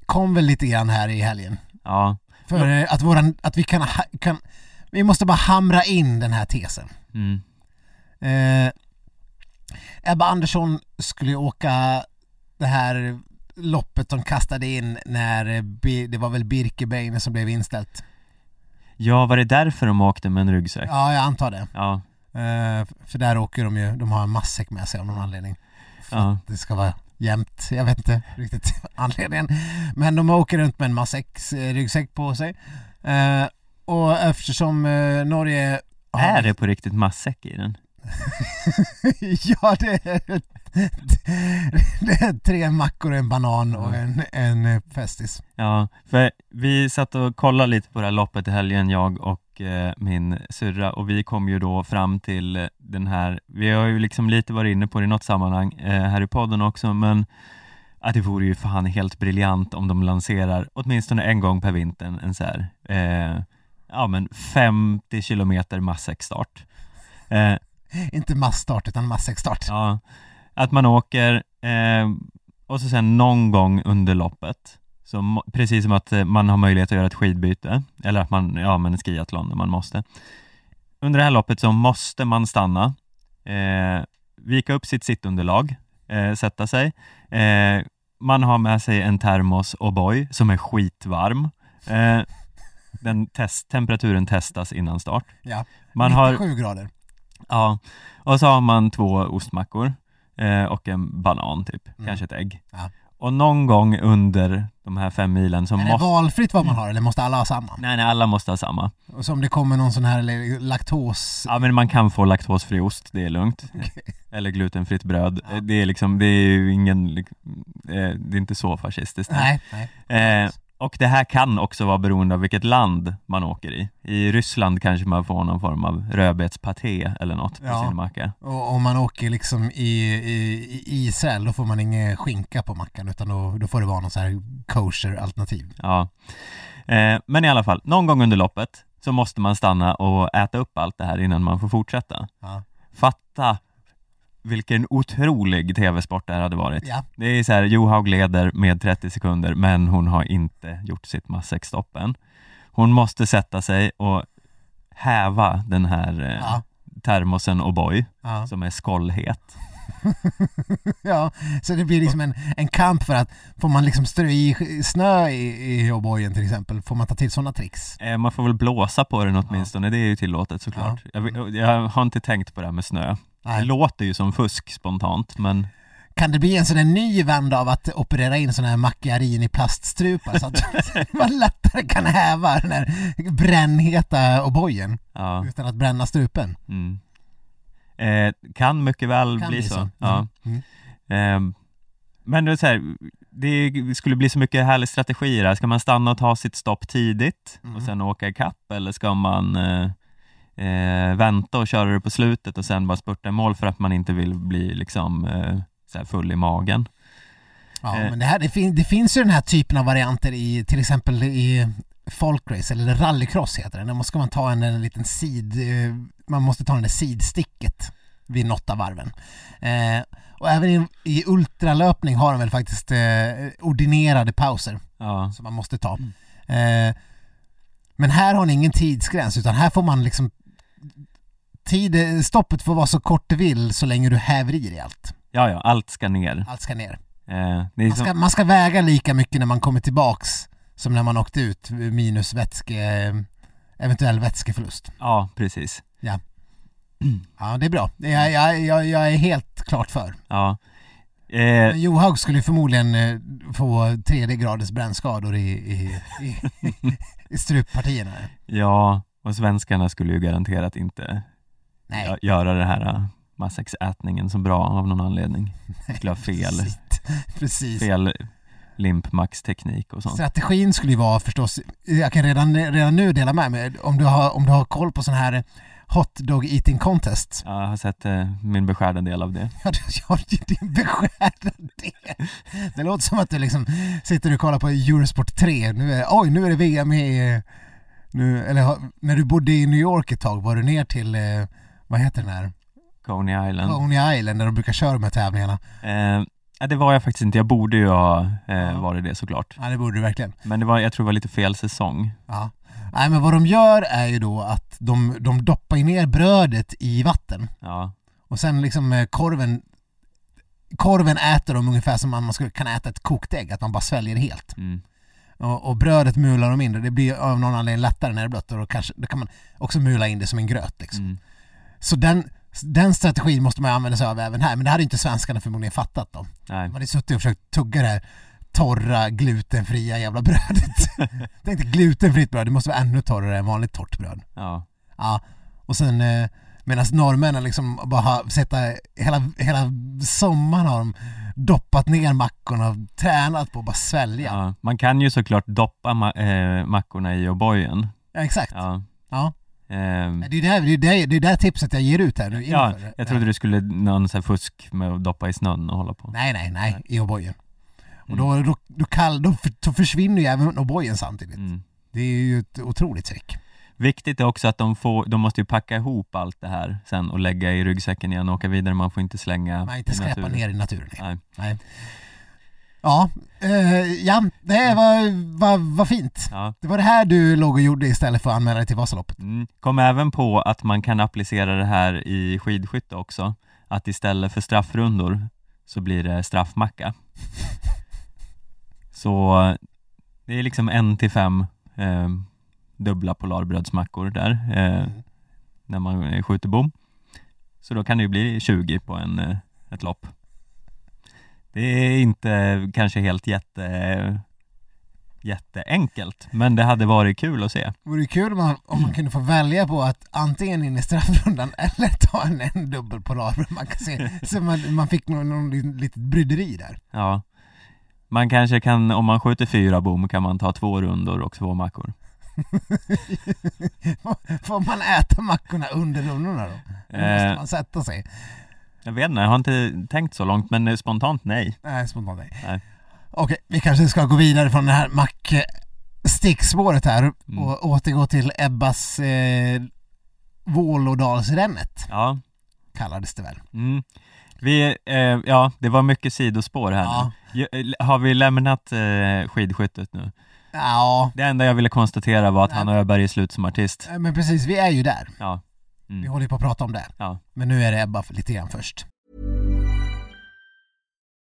Speaker 2: kom väl lite grann här i helgen.
Speaker 1: Ja,
Speaker 2: För att, våran, att vi kan, kan, vi måste bara hamra in den här tesen.
Speaker 1: mm.
Speaker 2: Eh, Ebba Andersson skulle åka det här loppet de kastade in när det var väl Birkebein som blev inställt.
Speaker 1: ja var det därför de åkte med en ryggsäck?
Speaker 2: Ja, jag antar det.
Speaker 1: Ja,
Speaker 2: för där åker de ju, de har en matsäck med sig av någon anledning. För
Speaker 1: Ja.
Speaker 2: att det ska vara jämnt, jag vet inte riktigt (laughs) anledningen. Men de åker runt med en matsäck, eh, ryggsäck på sig. Eh, och eftersom eh, Norge har-
Speaker 1: är det på riktigt matsäck i den? (laughs)
Speaker 2: ja, det är, det är tre mackor, en banan och en, en eh, Festis.
Speaker 1: Ja, för vi satt och kollade lite på det här loppet i helgen, jag och eh, min syrra och vi kom ju då fram till den här, vi har ju liksom lite varit inne på det i något sammanhang eh, här i podden också, men att det vore ju fan helt briljant om de lanserar åtminstone en gång per vintern en så här, eh, ja men 50 kilometer massäckstart. Eh, (laughs)
Speaker 2: Inte massstart utan massäckstart.
Speaker 1: Ja, att man åker eh, och så sen någon gång under loppet, så precis som att eh, man har möjlighet att göra ett skidbyte, eller att man, ja men en skiathlon när man måste. Under det här loppet så måste man stanna, eh, vika upp sitt sittunderlag, eh, sätta sig. Eh, man har med sig en termos O'boy som är skitvarm. Eh, den test, temperaturen testas innan start.
Speaker 2: Ja,
Speaker 1: Man har
Speaker 2: 97 grader.
Speaker 1: Ja, och så har man två ostmackor eh, och en banan typ,
Speaker 2: Mm.
Speaker 1: kanske ett ägg.
Speaker 2: Ja.
Speaker 1: Och någon gång under de här fem milen så
Speaker 2: är det
Speaker 1: måste...
Speaker 2: valfritt vad man har eller måste alla ha samma?
Speaker 1: Nej, nej, alla måste ha samma.
Speaker 2: Och så om det kommer någon sån här laktos...
Speaker 1: Ja, men man kan få laktosfri ost, det är lugnt. Eller glutenfritt bröd.
Speaker 2: Ja.
Speaker 1: Det är liksom, det är ju ingen, eh, det är inte så fascistiskt.
Speaker 2: Nej, nej.
Speaker 1: Eh, och det här kan också vara beroende av vilket land man åker i. I Ryssland kanske man får någon form av rödbetspaté eller något på
Speaker 2: Ja.
Speaker 1: sin macka.
Speaker 2: Och om man åker liksom i, i, i Israel då får man ingen skinka på mackan utan då, då får det vara någon sån här kosher alternativ.
Speaker 1: Ja. Eh, men i alla fall, någon gång under loppet så måste man stanna och äta upp allt det här innan man får fortsätta.
Speaker 2: Ja.
Speaker 1: Fatta vilken otrolig tv-sport det här hade varit.
Speaker 2: Ja.
Speaker 1: Det är så här, Johaug leder med 30 sekunder men hon har inte gjort sitt massäckstopp än. Hon måste sätta sig och häva den här eh,
Speaker 2: Ja.
Speaker 1: termosen O'boy
Speaker 2: Ja.
Speaker 1: som är skållhet. (laughs)
Speaker 2: ja, så det blir liksom en, en kamp för att får man liksom strö i snö i, i O'boyen till exempel, får man ta till sådana tricks?
Speaker 1: Eh, man får väl blåsa på den åtminstone, det är ju tillåtet såklart.
Speaker 2: Ja.
Speaker 1: Jag, jag har inte tänkt på det här med snö.
Speaker 2: Nej.
Speaker 1: Det låter ju som fusk spontant, men
Speaker 2: Kan det bli en sån här ny vända av att operera in sådana här macchiarin i plaststrupar så att (laughs) man lättare kan häva den här brännheta O'boyen
Speaker 1: ja.
Speaker 2: utan att bränna strupen?
Speaker 1: Mm. Eh, kan mycket väl
Speaker 2: Kan
Speaker 1: bli
Speaker 2: bli
Speaker 1: så.
Speaker 2: så.
Speaker 1: Ja.
Speaker 2: Mm.
Speaker 1: Ehm, men det, är så här, det skulle bli så mycket härlig strategi där. Ska man stanna och ta sitt stopp tidigt och
Speaker 2: Mm.
Speaker 1: sen åka ikapp eller ska man eh, eh, vänta och köra det på slutet och sen bara spurta i mål för att man inte vill bli liksom eh, full i magen?
Speaker 2: Ja,
Speaker 1: Eh.
Speaker 2: men det, här, det, fin- det finns ju den här typen av varianter i till exempel i folkrace eller rallycross heter det. Då ska man ta en, en liten sid, eh, man måste ta där sidsticket vid något av varven. Eh, och även i, i ultralöpning har de väl faktiskt eh, ordinerade pauser
Speaker 1: Ja,
Speaker 2: som man måste ta. Eh, men här har ni ingen tidsgräns utan här får man liksom tid, stoppet får vara så kort det vill så länge du häver i dig allt.
Speaker 1: ja, ja allt ska ner.
Speaker 2: Allt ska ner.
Speaker 1: Eh,
Speaker 2: Man
Speaker 1: som,
Speaker 2: ska, man ska väga lika mycket när man kommer tillbaks som när man åkte ut minus vätske, eventuell vätskeförlust.
Speaker 1: ja, precis.
Speaker 2: Ja, det är bra. Jag, jag, jag, jag är helt klart för.
Speaker 1: Ja. Eh,
Speaker 2: Johaug skulle förmodligen eh, få tredje graders brännskador i, i, i, i (laughs) struppartierna.
Speaker 1: ja, och svenskarna skulle ju garanterat inte
Speaker 2: Nej.
Speaker 1: gö- göra det här äh, matsäcksätningen så bra av någon anledning. Skulle ha fel, (laughs)
Speaker 2: Precis.
Speaker 1: Fel limpmax-teknik och sånt.
Speaker 2: Strategin skulle ju vara förstås, jag kan redan, redan nu dela med mig, om du har, om du har koll på sån här hot dog eating contest.
Speaker 1: Ja, Jag har sett eh, min beskärda del av det. (laughs)
Speaker 2: Ja, du har ju din beskärda del. Det låter som att du liksom sitter och kollar på Eurosport 3. Nu är, oj, nu är det VM i... Nu, eller när du bodde i New York ett tag, var du ner till, eh, vad heter den här?
Speaker 1: Coney Island.
Speaker 2: Coney Island där de brukar köra de här tävlingarna.
Speaker 1: Eh, det var jag faktiskt inte. Jag borde ju ha eh, varit det såklart.
Speaker 2: Ja, det borde du verkligen.
Speaker 1: Men det var, jag tror det var lite fel säsong.
Speaker 2: Ja. Nej, men vad de gör är ju då att de, de doppar ner brödet i vatten
Speaker 1: Ja,
Speaker 2: och sen liksom eh, korven Korven äter de ungefär som man man skulle kan äta ett kokt ägg, att man bara sväljer det helt.
Speaker 1: mm.
Speaker 2: Och, och brödet mular de in det. Det blir av någon anledning lättare när det är blött och då, kanske, då kan man också mula in det som en gröt. Liksom.
Speaker 1: Mm.
Speaker 2: Så den, den strategin måste man använda sig av även här. Men det hade inte svenskarna förmodligen fattat då.
Speaker 1: Nej.
Speaker 2: De hade suttit och försökt tugga det här torra, glutenfria jävla brödet. (laughs) det är inte glutenfritt bröd, det måste vara ännu torrare än vanligt torrt bröd.
Speaker 1: Ja,
Speaker 2: Ja, och sen eh, medan norrmännen liksom bara har sätta hela, hela sommaren har de doppat ner mackorna och tränat på att bara svälja. Ja,
Speaker 1: ja. Man kan ju såklart doppa ma- eh, mackorna i O'boyen.
Speaker 2: exakt. Ja.
Speaker 1: Ja. Ehm,
Speaker 2: Det är det, här, det, är det, det är det tipset jag ger ut här nu
Speaker 1: ja,
Speaker 2: inför
Speaker 1: jag trodde du skulle någon så fusk med att doppa i snön och hålla på.
Speaker 2: Nej, nej, nej, i O'boyen. Och
Speaker 1: Mm.
Speaker 2: då, då, då, kall, då, då försvinner ju även O'boyen samtidigt.
Speaker 1: Mm.
Speaker 2: Det är ju ett otroligt trick.
Speaker 1: Viktigt är också att de, får, de måste ju packa ihop allt det här sen och lägga i ryggsäcken igen och åka vidare. Man får inte slänga
Speaker 2: Man inte skräpa ner i naturen.
Speaker 1: Nej.
Speaker 2: Nej. Ja, eh, ja, det var, var, var fint.
Speaker 1: Ja.
Speaker 2: Det var det här du låg och gjorde istället för att anmäla dig till Vasaloppet.
Speaker 1: Mm. Kom även på att man kan applicera det här i skidskytte också. Att istället för straffrundor så blir det straffmacka. Så det är liksom en till fem eh, dubbla polarbrödsmackor där eh,
Speaker 2: Mm.
Speaker 1: när man skjuter bom. Så då kan det ju bli 20 på en, eh, ett lopp. Det är inte kanske helt jätte, jätteenkelt, men det hade varit kul att se.
Speaker 2: Det vore kul om man, om man kunde få välja på att antingen in i straffrundan (laughs) eller ta en, en dubbel polarbröd. (laughs) Man kan se, så man, man fick någon, någon litet bryderi där.
Speaker 1: Ja. Man kanske kan, om man skjuter fyra bom kan man ta två rundor och två mackor. (laughs)
Speaker 2: Får man äta mackorna under rundorna då? Eller måste
Speaker 1: Eh.
Speaker 2: man sätta sig?
Speaker 1: Jag vet inte, jag har inte tänkt så långt men spontant nej.
Speaker 2: Nej, spontant nej.
Speaker 1: Nej.
Speaker 2: Okej, vi kanske ska gå vidare från det här mackstickspåret här
Speaker 1: Mm.
Speaker 2: och återgå till Ebbas eh, Vålådalsrännet
Speaker 1: Ja.
Speaker 2: kallades det väl?
Speaker 1: Mm. Vi, eh, ja, det var mycket sidospår här
Speaker 2: Ja.
Speaker 1: nu. Eh, Har vi lämnat eh, skidskyttet nu?
Speaker 2: Ja,
Speaker 1: Det enda jag ville konstatera var att
Speaker 2: Nej.
Speaker 1: han Öberg är slut som artist.
Speaker 2: men precis, vi är ju där.
Speaker 1: Ja.
Speaker 2: Vi
Speaker 1: Mm.
Speaker 2: håller ju på att prata om det.
Speaker 1: Ja.
Speaker 2: Men nu är det Ebba lite grann först.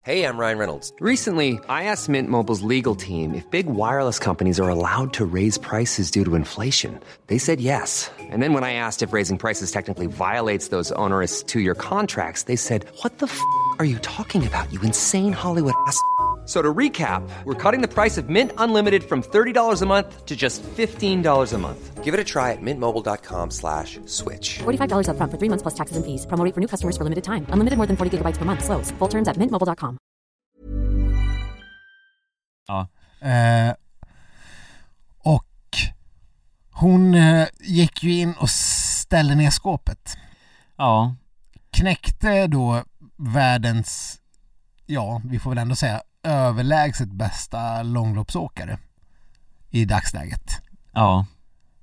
Speaker 3: Hey, I'm Ryan Reynolds. Recently, I asked Mint Mobile's legal team if big wireless companies are allowed to raise prices due to inflation. They said yes. And then when I asked if raising prices technically violates those onerous two year contracts, they said, What the f are you talking about, you insane Hollywood ass? F- So to recap, we're cutting the price of Mint Unlimited from $30 a month to just $15 a month. Give it a try at mintmobile.com slash switch.
Speaker 4: $45 upfront for three months plus taxes and fees. Promo for new customers for limited time. Unlimited more than 40 gigabytes per month. Slows. Full terms at mintmobile.com.
Speaker 1: Ja,
Speaker 2: Eh, och hon eh, gick ju in och ställde ner skåpet.
Speaker 1: ja,
Speaker 2: Knäckte då världens, ja, vi får väl ändå säga överlägset bästa långloppsåkare i dagsläget.
Speaker 1: ja.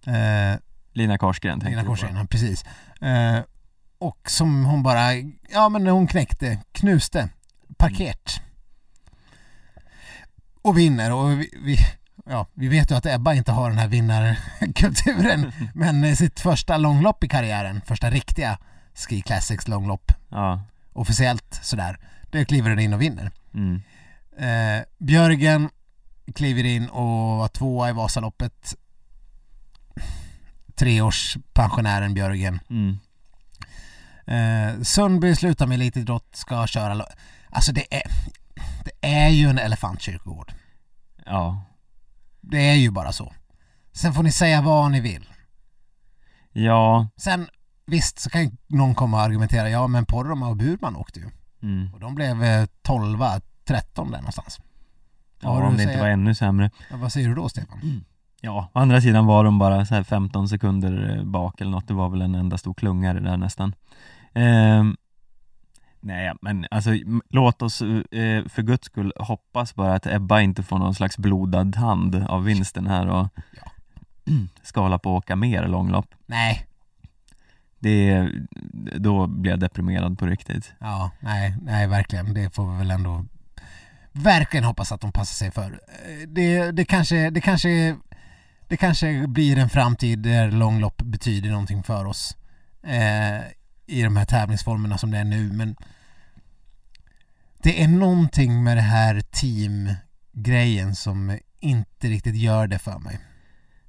Speaker 2: Eh,
Speaker 1: Lina Korsgren
Speaker 2: Lina. Korsgren, precis. Eh, och som hon bara, ja men hon knäckte, knuste, parkert. Och vinner och vi, vi, ja, vi vet ju att Ebba inte har den här vinnarkulturen (laughs) men sitt första långlopp i karriären, första riktiga Ski Classics långlopp,
Speaker 1: Ja,
Speaker 2: officiellt sådär, det kliver den in och vinner.
Speaker 1: mm.
Speaker 2: Eh, Björgen kliver in och var tvåa i Vasaloppet. Treårspensionären Björgen.
Speaker 1: Mm.
Speaker 2: Eh, Sundby slutar med elitidrott, ska köra... Alltså det är... Det är ju en elefantkyrkogård.
Speaker 1: ja,
Speaker 2: Det är ju bara så. Sen får ni säga vad ni vill.
Speaker 1: ja,
Speaker 2: Sen visst så kan ju någon komma och argumentera, ja men Poromaa och Burman åkte ju.
Speaker 1: mm.
Speaker 2: Och de blev eh, 12, 13 där någonstans.
Speaker 1: Ja om
Speaker 2: att
Speaker 1: det inte
Speaker 2: säga?
Speaker 1: var ännu sämre.
Speaker 2: Ja, vad säger du då Stefan?
Speaker 1: Ja, å andra sidan var de bara så här 15 sekunder eh, bak eller något, det var väl en enda stor klungare där nästan. Ehm, nej, men alltså låt oss eh, för guds skull hoppas bara att Ebba inte får någon slags blodad hand av vinsten här och
Speaker 2: Ja.
Speaker 1: ska hålla på och åka mer långlopp.
Speaker 2: Nej,
Speaker 1: Det, då blir jag deprimerad på riktigt.
Speaker 2: Ja, nej, nej verkligen. Det får vi väl ändå verkligen hoppas att de passar sig för. Eh, Det, det, kanske, det, kanske, det kanske blir en framtid där långlopp betyder någonting för oss eh, i de här tävlingsformerna som det är nu, men det är någonting med det här teamgrejen som inte riktigt gör det för mig.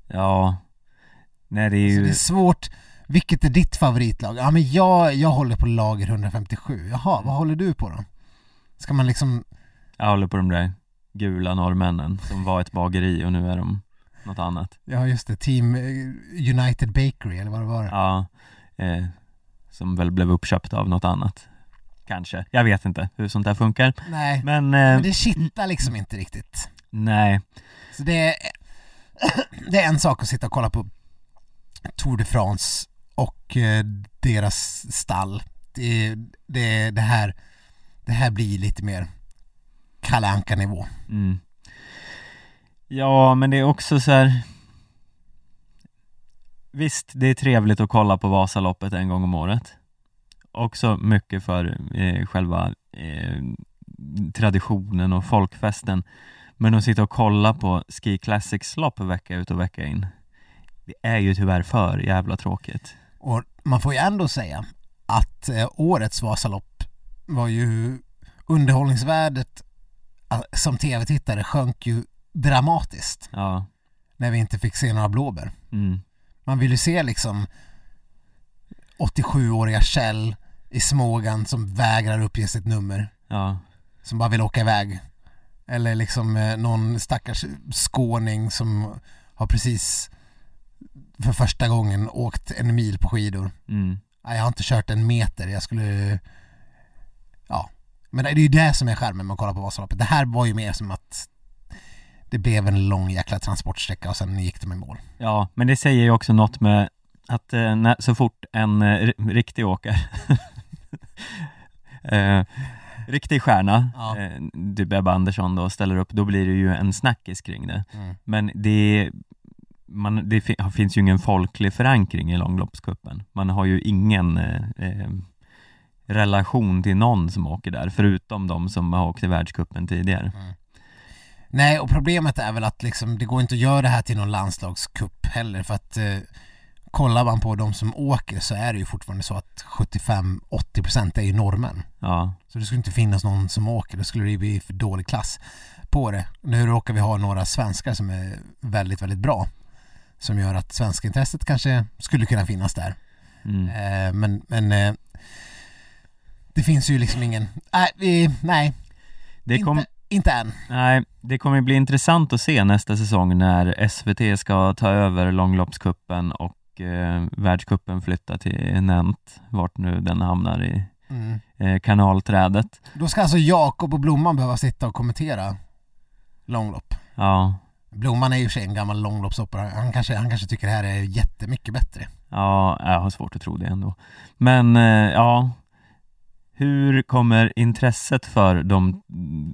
Speaker 1: Ja, nej det är
Speaker 2: Så
Speaker 1: ju,
Speaker 2: det är svårt. Vilket är ditt favoritlag? Ja men jag, jag håller på lager 157. Jaha, vad håller du på då? Ska man liksom
Speaker 1: jag håller på de där gula norrmännen som var ett bageri och nu är de något annat.
Speaker 2: Ja just det, Team eh, United Bakery eller vad det var.
Speaker 1: Ja, eh, som väl blev uppköpt av något annat. Kanske, jag vet inte hur sånt där funkar.
Speaker 2: Nej,
Speaker 1: Men, eh,
Speaker 2: men det kittar liksom inte riktigt.
Speaker 1: nej,
Speaker 2: Så det är, (coughs) det är en sak att sitta och kolla på Tour de France och eh, deras stall. Det, det, det, här, det här blir lite mer Kalle Anka nivå.
Speaker 1: mm. Ja, men det är också så här. Visst, det är trevligt att kolla på Vasaloppet en gång om året. Också mycket för eh, själva eh, traditionen och folkfesten. Men att sitta och kolla på Ski Classics-lopp vecka ut och vecka in, det är ju tyvärr för jävla tråkigt.
Speaker 2: Och man får ju ändå säga att eh, årets Vasalopp var ju underhållningsvärdet som tv-tittare sjönk ju dramatiskt
Speaker 1: Ja,
Speaker 2: när vi inte fick se några blåbär.
Speaker 1: mm,
Speaker 2: Man vill ju se liksom 87-åriga Kjell i Smågan som vägrar uppge sitt nummer,
Speaker 1: ja,
Speaker 2: som bara vill åka iväg. Eller liksom eh, någon stackars skåning som har precis för första gången åkt en mil på skidor.
Speaker 1: mm,
Speaker 2: jag har inte kört en meter, jag skulle... Ja. Men det är ju det som är skärmen med att kolla på Vasaloppet. Det här var ju mer som att det blev en lång jäkla transportsträcka och sen gick de i mål.
Speaker 1: ja, men det säger ju också något med att eh, när, så fort en eh, ri- riktig åkare (laughs) eh, riktig stjärna,
Speaker 2: Ja.
Speaker 1: eh, typ Ebba Andersson då, ställer upp, då blir det ju en snackis kring det.
Speaker 2: Mm.
Speaker 1: Men det, man, det fi- finns ju ingen folklig förankring i långloppscupen. Man har ju ingen eh, eh, relation till någon som åker där, förutom de som har åkt i världscupen tidigare.
Speaker 2: Nej, och problemet är väl att liksom, det går inte att göra det här till någon landslagscup heller för att eh, kollar man på de som åker så är det ju fortfarande så att 75-80% är ju norrmän.
Speaker 1: Ja,
Speaker 2: Så det skulle inte finnas någon som åker, då skulle det bli för dålig klass på det. Nu råkar vi ha några svenskar som är väldigt, väldigt bra. Som gör att svenska intresset kanske skulle kunna finnas där.
Speaker 1: mm.
Speaker 2: Eh, men men eh, det finns ju liksom ingen, nej, vi, nej
Speaker 1: det, kom,
Speaker 2: inte, inte än.
Speaker 1: nej, det kommer bli intressant att se nästa säsong när SVT ska ta över långloppskuppen och eh, världskuppen flytta till Nent, vart nu den hamnar i
Speaker 2: Mm.
Speaker 1: eh, kanalträdet.
Speaker 2: Då ska alltså Jakob och Blomman behöva sitta och kommentera långlopp.
Speaker 1: Ja,
Speaker 2: Blomman är ju sig en gammal långloppshoppare, han kanske, han kanske tycker det här är jättemycket bättre.
Speaker 1: ja, jag har svårt att tro det ändå. Men eh, ja, hur kommer intresset för de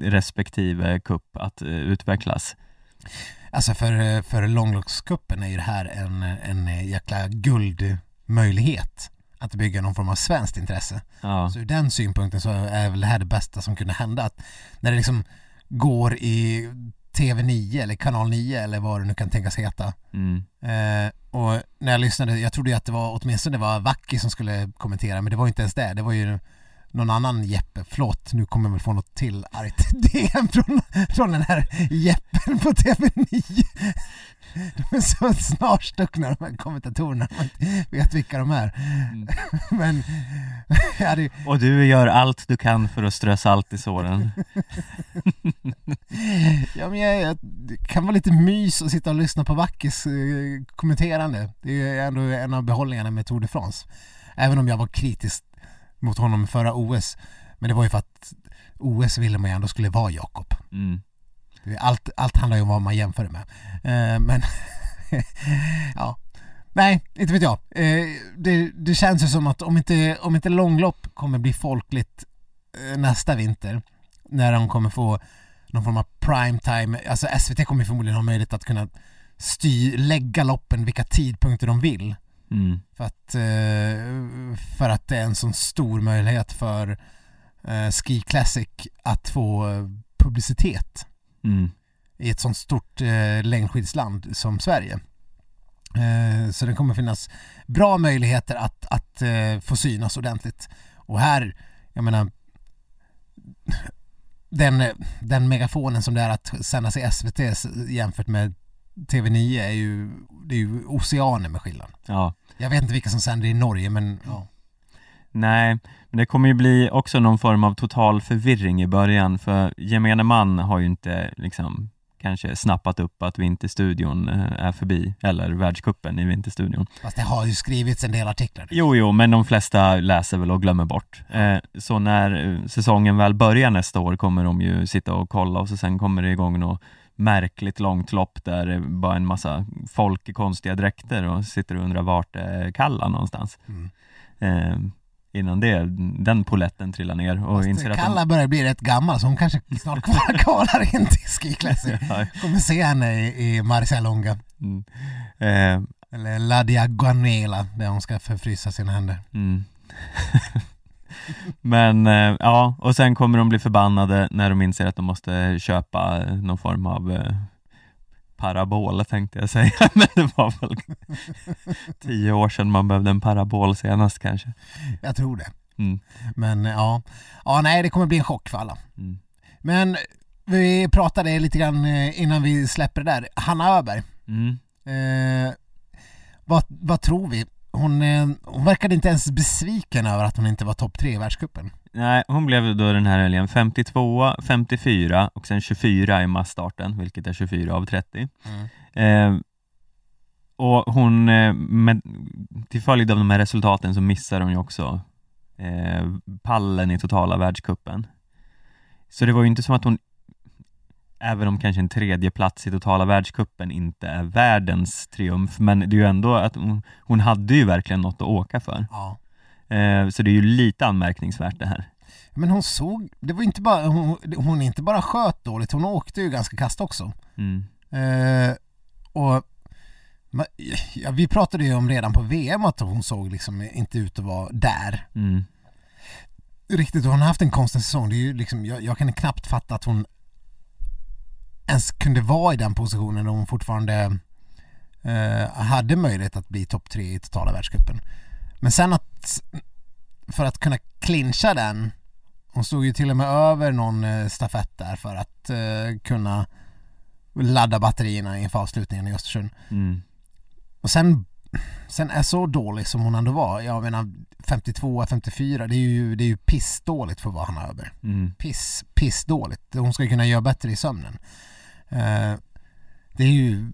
Speaker 1: respektive kupp att eh, utvecklas?
Speaker 2: Alltså för, för långloppscupen är ju det här en, en jäkla guldmöjlighet att bygga någon form av svenskt intresse.
Speaker 1: Ja,
Speaker 2: Så ur den synpunkten så är väl det här det bästa som kunde hända. Att när det liksom går i TV9 eller kanal 9 eller vad det nu kan tänkas heta.
Speaker 1: mm,
Speaker 2: Eh, och när jag lyssnade, jag trodde ju att det var åtminstone det var Vacki som skulle kommentera men det var ju inte ens det. Det var ju någon annan Jeppe, förlåt nu kommer jag väl få något till argt (laughs) DM från, från den här Jeppen på TV9. De är så snarstuckna de här kommentatorerna, man vet vilka de är. (laughs) Men jag hade ju,
Speaker 1: och du gör allt du kan för att strö salt i såren. (laughs)
Speaker 2: Ja men jag, jag, det kan vara lite mys att sitta och lyssna på Vackis eh, kommenterande. Det är ändå en av behållningarna med Tour de France. Även om jag var kritisk mot honom förra OS. Men det var ju för att OS ville man ju ändå skulle vara Jakob.
Speaker 1: Mm.
Speaker 2: Allt, allt handlar ju om vad man jämför det med. Eh, men (laughs) ja, nej, inte vet jag. Eh, det, det känns ju som att om inte, om inte långlopp kommer bli folkligt eh, nästa vinter när de kommer få någon form av primetime, alltså SVT kommer förmodligen ha möjlighet att kunna styr, lägga loppen vilka tidpunkter de vill.
Speaker 1: Mm.
Speaker 2: För att, eh, för att det är en sån stor möjlighet för eh, Ski Classic att få eh, publicitet
Speaker 1: Mm.
Speaker 2: i ett sånt stort längdskidsland som Sverige. Så det kommer finnas bra möjligheter att, att få synas ordentligt. Och här, jag menar, (laughs) den, den megafonen som det är att sändas i SVT jämfört med TV9 är ju, det är ju oceaner med skillnad.
Speaker 1: Ja.
Speaker 2: Jag vet inte vilka som sänder i Norge men ja.
Speaker 1: Nej, men det kommer ju bli också någon form av total förvirring i början för gemene man har ju inte liksom kanske snappat upp att Vinterstudion eh, är förbi, eller världskuppen i Vinterstudion.
Speaker 2: Fast det har ju skrivits en del artiklar.
Speaker 1: Jo, jo, men de flesta läser väl och glömmer bort. Eh, så när eh, säsongen väl börjar nästa år kommer de ju sitta och kolla och så sen kommer det igång något märkligt långt lopp där det bara en massa folk i konstiga dräkter och sitter och undrar vart är Kalla någonstans.
Speaker 2: Mm.
Speaker 1: Eh, innan det, den poletten trillar ner och inser
Speaker 2: Fast
Speaker 1: att
Speaker 2: Kalla börjar bli rätt gammal så hon kanske snart (laughs) kvalar in till Ski Classic. (laughs)
Speaker 1: Ja.
Speaker 2: Kommer se henne i, i Marcialonga.
Speaker 1: Mm. Eh,
Speaker 2: Eller La Diagonela där hon ska förfrysa sina händer.
Speaker 1: mm. (laughs) Men eh, ja, och sen kommer de bli förbannade när de inser att de måste köpa någon form av eh, parabol tänkte jag säga, (laughs) men det var väl tio år sedan man behövde en parabol senast kanske.
Speaker 2: Jag tror det.
Speaker 1: Mm.
Speaker 2: Men ja, ja nej det kommer bli en chock för alla.
Speaker 1: Mm.
Speaker 2: Men vi pratade lite grann eh, innan vi släpper det där. Hanna Öberg,
Speaker 1: Mm.
Speaker 2: eh, vad, vad tror vi? Hon, eh, hon verkade inte ens besviken över att hon inte var topp tre i världscupen.
Speaker 1: Nej, hon blev då den här helgen 52, 54 och sen 24 i massstarten, vilket är 24 av 30. Eh, och hon, eh, med, till följd av de här resultaten så missar hon ju också eh, pallen i totala världskuppen. Så det var ju inte som att hon, även om kanske en tredje plats i totala världskuppen inte är världens triumf, men det är ju ändå att hon, hon hade ju verkligen något att åka för.
Speaker 2: Ja.
Speaker 1: Eh, så det är ju lite anmärkningsvärt det här.
Speaker 2: Men hon såg, det var inte bara, hon, hon inte bara sköt dåligt, hon åkte ju ganska kast också.
Speaker 1: Mm.
Speaker 2: Eh, och ja, vi pratade ju om redan på VM att hon såg liksom inte ut att vara där.
Speaker 1: Mm.
Speaker 2: Riktigt, hon har haft en konstig säsong. Det är ju liksom, jag, jag kan knappt fatta att hon ens kunde vara i den positionen när hon fortfarande eh, hade möjlighet att bli topp tre i totala världscupen. Men sen att, för att kunna clincha den, hon stod ju till och med över någon eh, stafett där för att eh, kunna ladda batterierna inför avslutningen i Östersund.
Speaker 1: Mm.
Speaker 2: Och sen, sen är så dålig som hon ändå var, jag menar 52, 54, det är ju, det är ju pissdåligt för vad han har över.
Speaker 1: Mm.
Speaker 2: Piss, pissdåligt. Hon ska ju kunna göra bättre i sömnen. Eh, det är ju,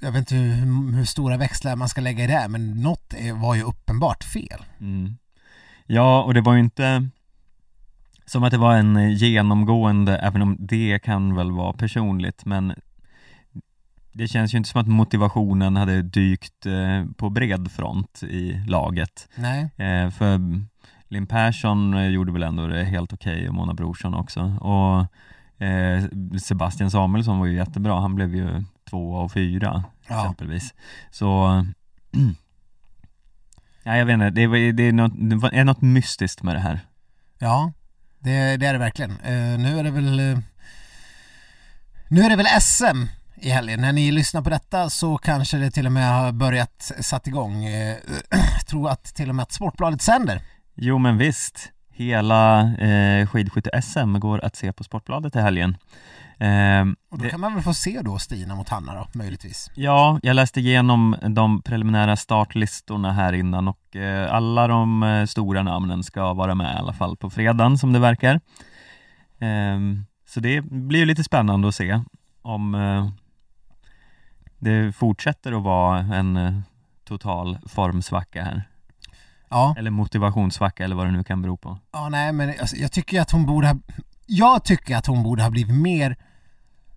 Speaker 2: jag vet inte hur, hur stora växlar man ska lägga i det, men något var ju uppenbart fel.
Speaker 1: Mm. Ja, och det var ju inte som att det var en genomgående, även om det kan väl vara personligt, men det känns ju inte som att motivationen hade dykt eh, på bred front i laget.
Speaker 2: Nej.
Speaker 1: Eh, för Linn Persson gjorde väl ändå det helt okej och Mona Brorsson också. Och Sebastian Samuelsson var ju jättebra, han blev ju två och fyra
Speaker 2: Ja.
Speaker 1: exempelvis. Så (clears throat) Ja, jag vet inte, det, är- det, är något, det är något mystiskt med det här.
Speaker 2: Ja, det, det är det verkligen. Eh, nu är det väl eh, Nu är det väl SM i helgen. När ni lyssnar på detta så kanske det till och med har börjat satt igång. Eh, (clears throat) tror att till och med att Sportbladet sänder.
Speaker 1: Jo men visst, hela eh, skidskytte-SM går att se på Sportbladet i helgen. Eh,
Speaker 2: Och då
Speaker 1: det-
Speaker 2: kan man väl få se då Stina mot Hanna då, möjligtvis.
Speaker 1: Ja, jag läste igenom de preliminära startlistorna här innan och eh, alla de eh, stora namnen ska vara med i alla fall på fredagen som det verkar. Ehm, så det blir ju lite spännande att se om eh, det fortsätter att vara en eh, total formsvacka här.
Speaker 2: Ja,
Speaker 1: Eller motivationssvacka eller vad det nu kan bero på.
Speaker 2: ja nej men alltså, jag tycker ju att hon borde ha Jag tycker att hon borde ha blivit mer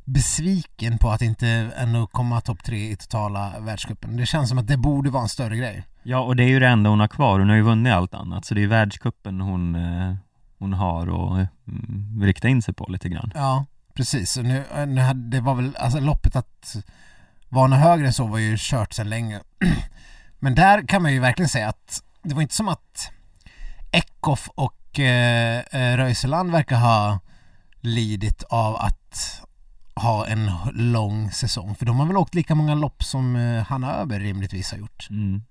Speaker 2: besviken på att inte ändå komma topp tre i totala världscupen. Det känns som att det borde vara en större grej.
Speaker 1: Ja, och det är ju det enda hon har kvar. Hon har ju vunnit allt annat, så det är världscupen hon, eh, hon har att mm, rikta in sig på lite grann.
Speaker 2: Ja, precis. Och nu, nu hade, det var väl, alltså loppet att vara något högre än så var ju kört sedan länge. (clears throat) Men där kan man ju verkligen säga att det var inte som att Eckhoff och eh, eh, Röiseland verkar ha lidit av att ha en lång säsong. För de har väl åkt lika många lopp som eh, Hanna Öberg rimligtvis har gjort.
Speaker 1: Mm.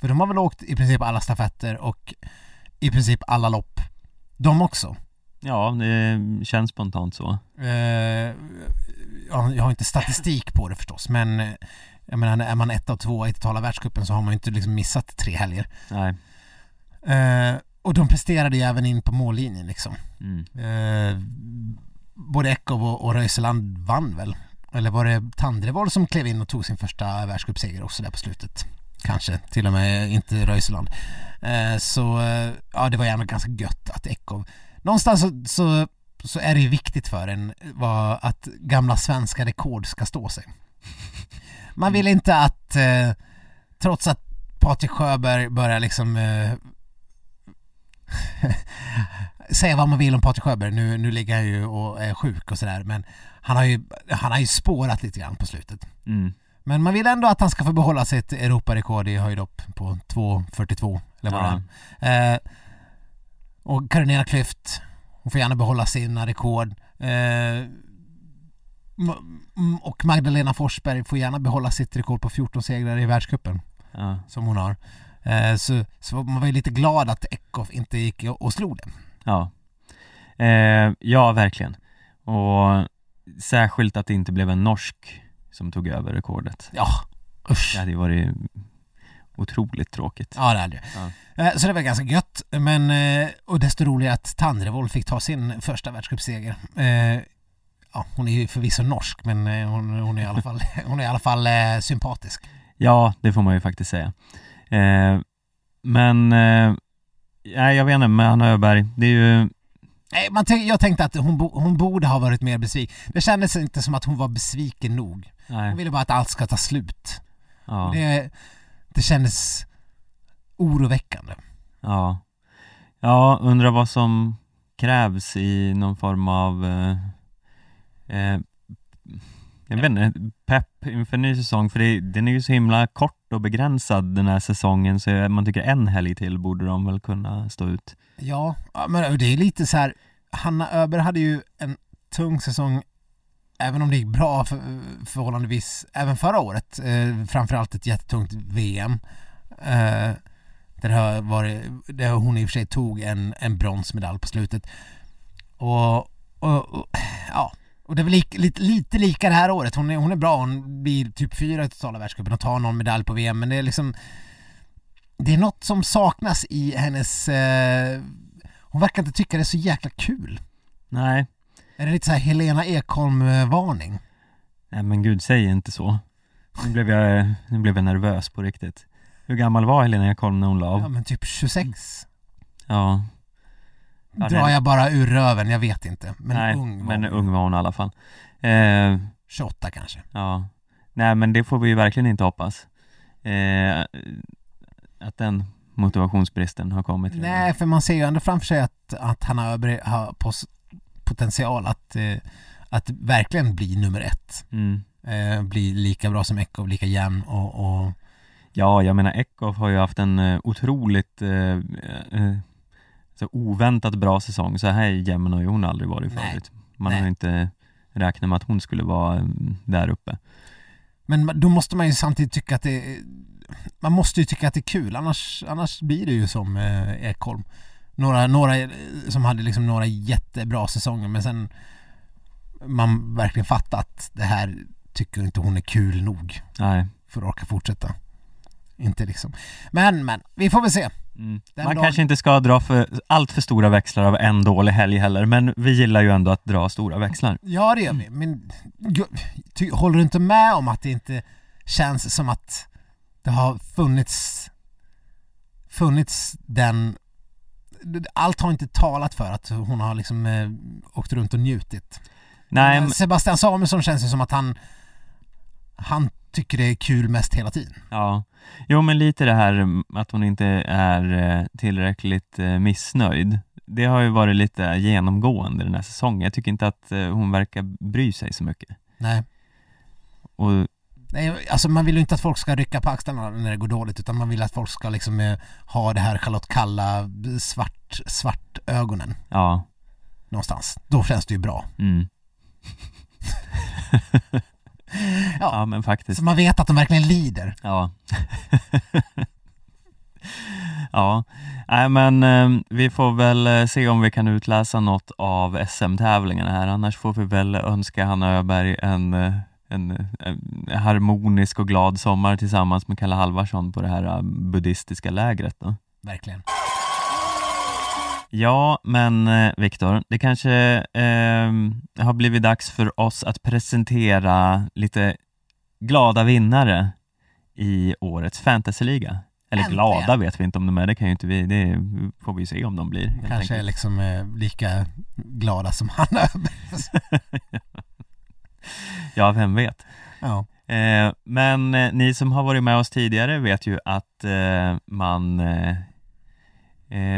Speaker 2: För de har väl åkt i princip alla stafetter och i princip alla lopp. De också.
Speaker 1: Ja, det känns spontant så.
Speaker 2: Eh, ja, jag har inte statistik på det förstås men eh, jag menar är man ett av två i totala världscupen så har man ju inte liksom missat tre helger.
Speaker 1: Nej.
Speaker 2: Eh, och de presterade ju även in på mållinjen liksom.
Speaker 1: Mm.
Speaker 2: Eh, både Eckhoff och, och Röiseland vann väl? Eller var det Tandrevold som klev in och tog sin första världscupseger också där på slutet? Kanske, till och med inte Röiseland. Eh, så eh, ja, det var ändå ganska gött att Eckhoff... Någonstans så, så, så är det ju viktigt för en vad, att gamla svenska rekord ska stå sig. Man vill inte att, eh, trots att Patrik Sjöberg börjar liksom eh, (laughs) säga vad man vill om Patrik Sjöberg, nu, nu ligger han ju och är sjuk och sådär men han har, ju, han har ju spårat lite grann på slutet.
Speaker 1: Mm.
Speaker 2: Men man vill ändå att han ska få behålla sitt Europarekord i höjdhopp på 2.42 eller vad
Speaker 1: Ja.
Speaker 2: det är. Eh, och Carolina Klüft, hon får gärna behålla sina rekord. Eh, och Magdalena Forsberg får gärna behålla sitt rekord på 14 segrar i världscupen
Speaker 1: Ja.
Speaker 2: som hon har. Eh, så, så man var ju lite glad att Eckhoff inte gick och slog det.
Speaker 1: Ja. Eh, ja, verkligen. Och särskilt att det inte blev en norsk som tog över rekordet.
Speaker 2: Ja, usch.
Speaker 1: Det hade ju varit otroligt tråkigt.
Speaker 2: Ja, det hade det. Eh, Så det var ganska gött, men eh, och desto roligare att Tandrevold fick ta sin första världscupseger. Eh, Ja, hon är ju förvisso norsk, men eh, hon, hon är i alla fall, (laughs) hon är i alla fall eh, sympatisk.
Speaker 1: Ja, det får man ju faktiskt säga. Eh, men, eh, nej jag vet inte, med Anna Öberg, det är ju,
Speaker 2: Nej, man jag tänkte att hon, bo- hon borde ha varit mer besviken. Det kändes inte som att hon var besviken nog. Hon
Speaker 1: nej,
Speaker 2: ville bara att allt ska ta slut.
Speaker 1: ja,
Speaker 2: Det, det kändes oroväckande.
Speaker 1: ja. Ja, undrar vad som krävs i någon form av, eh, jag vet inte, pepp inför ny säsong, för det, den är ju så himla kort och begränsad den här säsongen, så man tycker en helg till borde de väl kunna stå ut.
Speaker 2: Ja, men det är lite så här. Hanna Öberg hade ju en tung säsong även om det gick bra för, förhållandevis även förra året, eh, framförallt ett jättetungt VM. Eh, där, har varit, där hon i och för sig tog en, en bronsmedalj på slutet. Och, och, och ja, och det är väl lite, lite, lite lika det här året. Hon är, hon är bra, hon blir typ fyra i totala världscupen och tar någon medalj på VM men det är liksom Det är något som saknas i hennes eh, Hon verkar inte tycka det är så jäkla kul.
Speaker 1: Nej.
Speaker 2: Är det lite så här Helena Ekholm-varning?
Speaker 1: Nej men gud, säg inte så. Nu blev jag, nu blev jag nervös på riktigt. Hur gammal var Helena Ekholm när hon la
Speaker 2: Ja
Speaker 1: av?
Speaker 2: men typ 26.
Speaker 1: Ja. Ja,
Speaker 2: Drar jag bara ur röven, jag vet inte. Men
Speaker 1: Nej,
Speaker 2: ung var
Speaker 1: men
Speaker 2: hon.
Speaker 1: ung var hon i alla fall. Eh,
Speaker 2: 28 kanske.
Speaker 1: ja. Nej men det får vi ju verkligen inte hoppas. Eh, att den motivationsbristen har kommit. redan.
Speaker 2: Nej, för man ser ju ändå framför sig att, att han har, har potential att, eh, att verkligen bli nummer ett.
Speaker 1: Mm.
Speaker 2: Eh, bli lika bra som Ekov, lika jämn och, och
Speaker 1: Ja, jag menar Eckhoff har ju haft en eh, otroligt eh, eh, så oväntat bra säsong. Så här jämn har ju hon aldrig varit förut. Man
Speaker 2: Nej.
Speaker 1: har ju inte räknat med att hon skulle vara eh, där uppe.
Speaker 2: Men då måste man ju samtidigt tycka att det Man måste ju tycka att det är kul annars, annars blir det ju som eh, Ekholm Några, några eh, som hade liksom några jättebra säsonger men sen Man verkligen fattar att det här tycker inte hon är kul nog
Speaker 1: Nej.
Speaker 2: för att orka fortsätta Inte liksom Men men, vi får väl se
Speaker 1: Mm. Man
Speaker 2: dagen-
Speaker 1: kanske inte ska dra för, allt för stora växlar av en dålig helg heller, men vi gillar ju ändå att dra stora växlar.
Speaker 2: Ja det gör vi, men ty, håller du inte med om att det inte känns som att det har funnits funnits den allt har inte talat för att hon har liksom eh, åkt runt och njutit.
Speaker 1: Nej,
Speaker 2: men, Sebastian Samuelsson känns ju som att han han tycker det är kul mest hela tiden.
Speaker 1: ja. Jo, men lite det här att hon inte är eh, tillräckligt eh, missnöjd. Det har ju varit lite genomgående den här säsongen. Jag tycker inte att eh, hon verkar bry sig så mycket.
Speaker 2: Nej.
Speaker 1: Och
Speaker 2: Nej, alltså man vill ju inte att folk ska rycka på axlarna när det går dåligt utan man vill att folk ska liksom eh, ha det här Charlotte Kalla svart, svart ögonen
Speaker 1: ja,
Speaker 2: någonstans. Då känns det ju bra.
Speaker 1: mm. (laughs) (laughs)
Speaker 2: Ja.
Speaker 1: ja, men faktiskt.
Speaker 2: Så man vet att de verkligen lider.
Speaker 1: Ja. (laughs) ja, nej men eh, vi får väl eh, se om vi kan utläsa något av SM-tävlingarna här. Annars får vi väl önska Hanna Öberg en, eh, en, en harmonisk och glad sommar tillsammans med Kalle Halvarsson på det här buddhistiska lägret då.
Speaker 2: Verkligen.
Speaker 1: Ja, men eh, Viktor, det kanske eh, har blivit dags för oss att presentera lite glada vinnare i årets fantasyliga. Eller
Speaker 2: Äntligen.
Speaker 1: glada vet vi inte om de är, det kan ju inte vi, det får vi se om de blir.
Speaker 2: Kanske är
Speaker 1: enkelt.
Speaker 2: liksom eh, lika glada som han (laughs)
Speaker 1: Ja, vem vet.
Speaker 2: Ja.
Speaker 1: Eh, men eh, ni som har varit med oss tidigare vet ju att eh, man